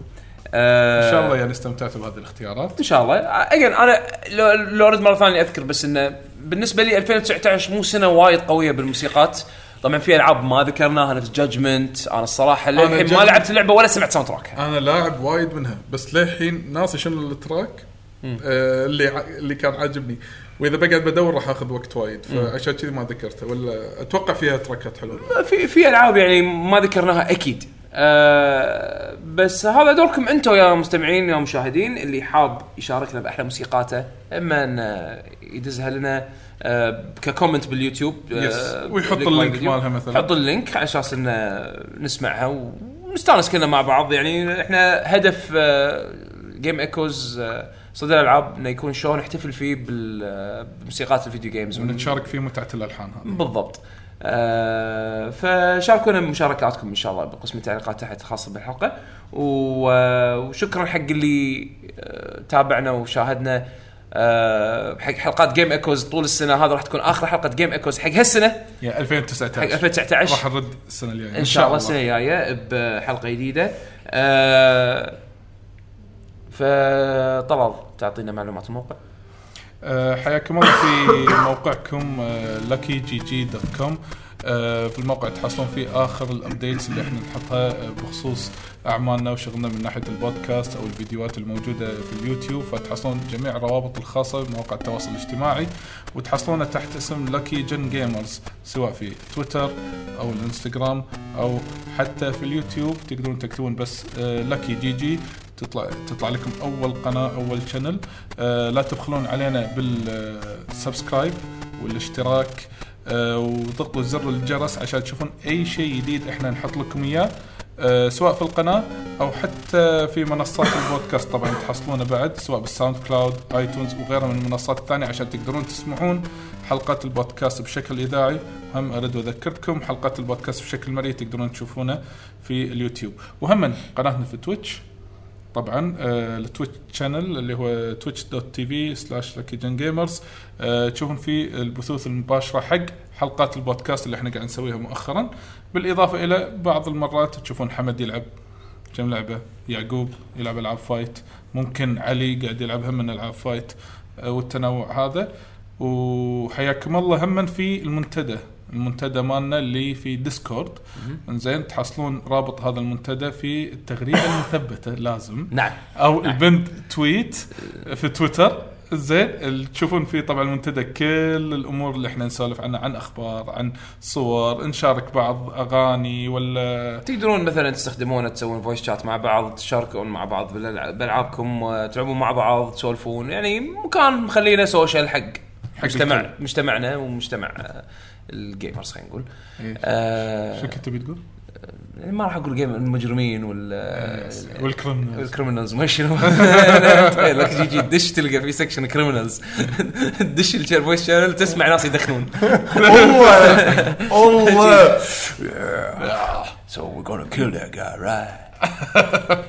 آه إن شاء الله يعني استمتعتوا بهذه الاختيارات. إن شاء الله. اجين أنا لو, لو ارد مرة ثانية أذكر بس إنه بالنسبة لي 2019 مو سنة وايد قوية بالموسيقات. طبعا في ألعاب ما ذكرناها نفس Judgment أنا الصراحة للحين ما لعبت اللعبة ولا سمعت soundtrack ها أنا لاعب وايد منها بس للحين ناسي شنو ال track. آه اللي اللي كان عاجبني. وإذا بقعد بدور راح آخذ وقت وايد فعشان كذي ما ذكرته. ولا أتوقع فيها تراكات حلوة. في في ألعاب يعني ما ذكرناها أكيد. آه بس هذا دوركم أنتم يا مستمعين يا مشاهدين اللي حاب يشاركنا بأحلى موسيقاته إما أن آه، يدزها لنا آه ك comment باليوتيوب آه Yes. ويحط link ال link. مالها مثلاً. حط ال link على أساس إن نسمعها ونستانس كلنا مع بعض. يعني إحنا هدف Game Echoes صدى الألعاب إنه يكون show نحتفل فيه بموسيقات ال video games ونتشارك في متعة الألحان هذه. بالضبط. آه فشاركونا بمشاركاتكم إن شاء الله بقسم التعليقات تحت خاصه بالحلقة. آه، وشكرا حق اللي آه تابعنا وشاهدنا. آه حق حلقات Game Echoes طول السنة. هذا راح تكون آخر حلقة Game Echoes حق هالسنة. يا حق 2019 2019 راح نرد السنة الجاية. إن شاء الله. السنة الجاية بحلقة جديدة. آه فطلال تعطينا معلومات الموقع. آه، حياكم الله في موقعكم Lucky GG dot com في الموقع تحصلون فيه آخر ال updates اللي إحنا نحطها آه، بخصوص أعمالنا وشغلنا من ناحية البودكاست أو الفيديوهات الموجودة في اليوتيوب. فتحصلون جميع الروابط الخاصة بمواقع التواصل الاجتماعي وتحصلونه تحت اسم Lucky Gen Gamers سواء في تويتر أو الإنستغرام أو حتى في اليوتيوب. تقدرون تكتبون بس Lucky GG تطلع تطلع لكم أول قناة أول channel آه لا تبخلون علينا بال subscribe والاشتراك آه وضغطوا زر الجرس عشان تشوفون أي شيء جديد إحنا نحط لكم إياه آه سواء في القناة أو حتى في منصات البودكاست. طبعا تحصلونه بعد سواء بال SoundCloud iTunes وغيرها من المنصات الثانية عشان تقدرون تسمعون حلقات البودكاست بشكل إذاعي. هم أريد أذكركم حلقات البودكاست بشكل مرئي تقدرون تشوفونه في اليوتيوب. وهم قناتنا في تويتش. طبعا آه، ال Twitch channel اللي هو Twitch dot TV slash Lucky Gen Gamers تشوفون فيه البثوث المباشرة حق حلقات البودكاست اللي إحنا قاعد نسويها مؤخرا. بالإضافة إلى بعض المرات تشوفون حمد يلعب كم لعبة؟ يعقوب يلعب ألعاب fight ممكن علي قاعد يلعب هم من ألعاب fight آه، والتنوع هذا. وحياكم الله هم في المنتدى. المنتدى مالنا اللي في ديسكورد. إنزين تحصلون رابط هذا المنتدى في التغريدة المثبتة لازم. نعم. أو ال pinned tweet في تويتر. زين تشوفون فيه طبعا المنتدى كل الأمور اللي إحنا نسولف عنها عن أخبار عن صور نشارك بعض أغاني ولا تقدرون مثلا تستخدمونه تسوون voice chat مع بعض تشاركون مع بعض بألعابكم آه، تلعبون مع بعض تسولفون. يعني مكان مخلينا social حق مجتمع الكل. مجتمعنا ومجتمع آه، ال gamers خلينا نقول. إيه. آه شو كنت تبي تقول؟ يعني ما راح أقول جيم المجرمين وال وال criminals ال criminals ما شنو. Lucky GG دش تلقى في section criminals دش ال voice channel تسمع ناس يدخنون. الله So we're gonna kill that guy, right?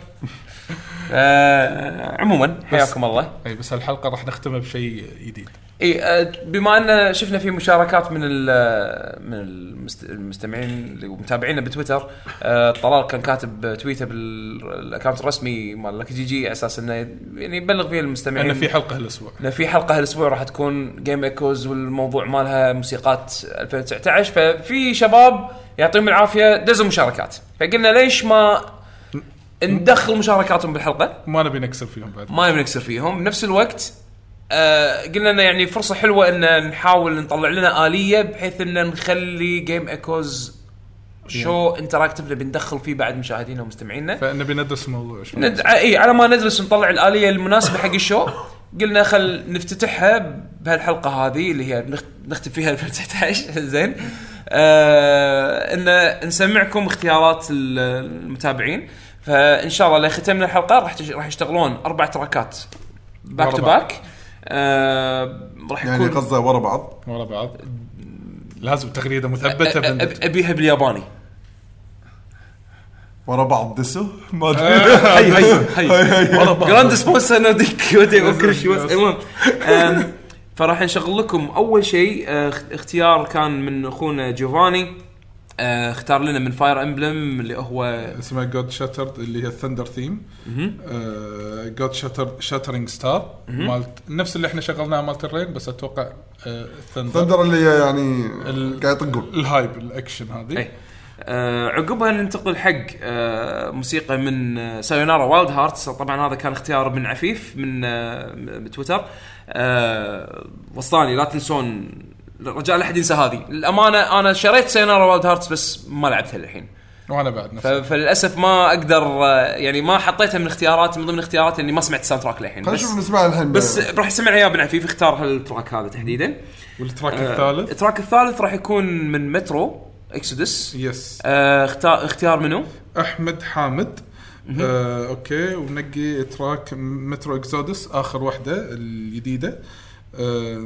آه، عموما حياكم الله. اي بس هالحلقه راح نختمها بشيء جديد. اي آه، بما أن شفنا في مشاركات من ال- من المست- المستمعين اللي متابعينا بتويتر آه، طلال كان كاتب تويته بال account الرسمي مال Lucky GG على أساس إنه يعني يبلغ فيه المستمعين. لأن في حلقة هالأسبوع. إنه في حلقة هالأسبوع راح تكون Game Echoes والموضوع مالها موسيقات 2019 ففي شباب يعطيهم العافية دزوا مشاركات. فقلنا ليش ما ندخل مشاركاتهم بالحلقة؟ ما نبي نكسر فيهم بعد. ما نبي نكسر فيهم. بنفس الوقت آه قلنا إنه يعني فرصة حلوة إن نحاول نطلع لنا آلية بحيث إن نخلي Game Echoes show interactive اللي بندخل فيه بعد مشاهدينا ومستمعينا. فنبي ندرس الموضوع شوي. ند... اي على ما ندرس ونطلع الآلية المناسبة حق ال show. قلنا خل نفتتحها بهالحلقة هذه اللي هي نخ... نختم فيها 2019 زين. آه إن نسمعكم اختيارات ال- المتابعين. فإن شاء الله لختمنا الحلقة راح. راح يشتغلون أربع تراكات. باك تو. باك آه راح يعني يكون قصده ورا بعض؟ ورا بعض. لازم تغريدة مثبتة أبيها بالياباني. ورا بعض دسو؟ ما أدري. هي هي هي. جراند سبونسر نوديك ودي وكل شيء بس المهم فراح نشغل لكم. أول شيء آه، اخ- اختيار كان من أخونا جوفاني آه، اختار لنا من فاير امبلم اللي هو اسمها جود شاترد اللي هي ال thunder theme God Shatter Shattering Star مالت نفس اللي إحنا شغلناه مالت ال rain بس أتوقع ال thunder thunder اللي هي يعني قاعد يطقون. ال hype ال action هذه. أي. آه عقبها ننتقل حق آه موسيقى من آه Sayonara Wild Hearts طبعا هذا كان اختيار من عفيف من آه بتويتر آه وصاني لا تنسون رجاء لا احد ينسى هذه. الامانه أنا شريت Sayonara Wild Hearts بس ما لعبتها للحين. وأنا بعد نفس ف- فللأسف ما أقدر آه يعني ما حطيتها من اختياراتي من ضمن اختياراتي إني ما سمعت ال soundtrack للحين. خلينا بس نشوف نسمع الحين. بس راح يسمعنا اياه بن عفيف اختار هال track هذا تحديدا. وال track آه، الثالث؟ ال track الثالث راح يكون من Metro Exodus yes آه اختار اختيار منو؟ أحمد حامد. آه، okay ونقي track Metro Exodus آخر واحدة الجديدة. آه،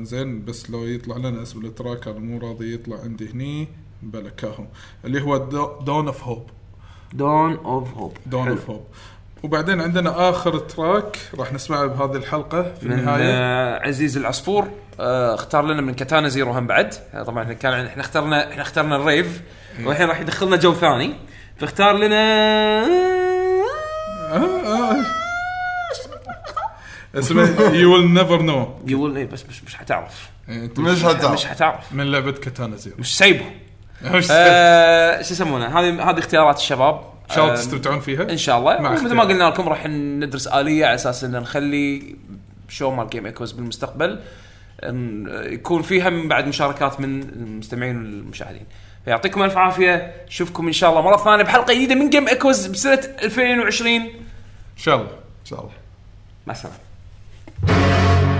زين بس لو يطلع لنا اسم ال track أنا مو راضي يطلع عندي هني بلا كاهو اللي هو Dawn of Hope Dawn of Hope Dawn of Hope وبعدين عندنا آخر track راح نسمعه بهذه الحلقة في من النهاية. آه عزيز العصفور آه اختار لنا من Katana Zero هم بعد. آه، طبعا إحنا كان إحنا اخترنا إحنا اخترنا الريف والحين راح يدخلنا جو ثاني. فاختار لنا اسمه You Will Never Know يقول إيه بس مش مش حتعرف. مش حتى مش حتعرف. من لعبة Katana Zero. مش سايبه ان آه شو يسمونه؟ هذه هذه اختيارات الشباب. شاء الله تستمتعون فيها؟ إن شاء الله. اختيار. ما قلنا لكم راح ندرس آلية على أساس إن نخلي show مال Game Echoes بالمستقبل. يكون فيها من بعد مشاركات من المستمعين والمشاهدين. فيعطيكم ألف عافية. نشوفكم إن شاء الله مرة ثانية بحلقة جديدة من Game Echoes بسنة 2020 إن شاء الله. إن شاء الله. مع السلامة. Thank you.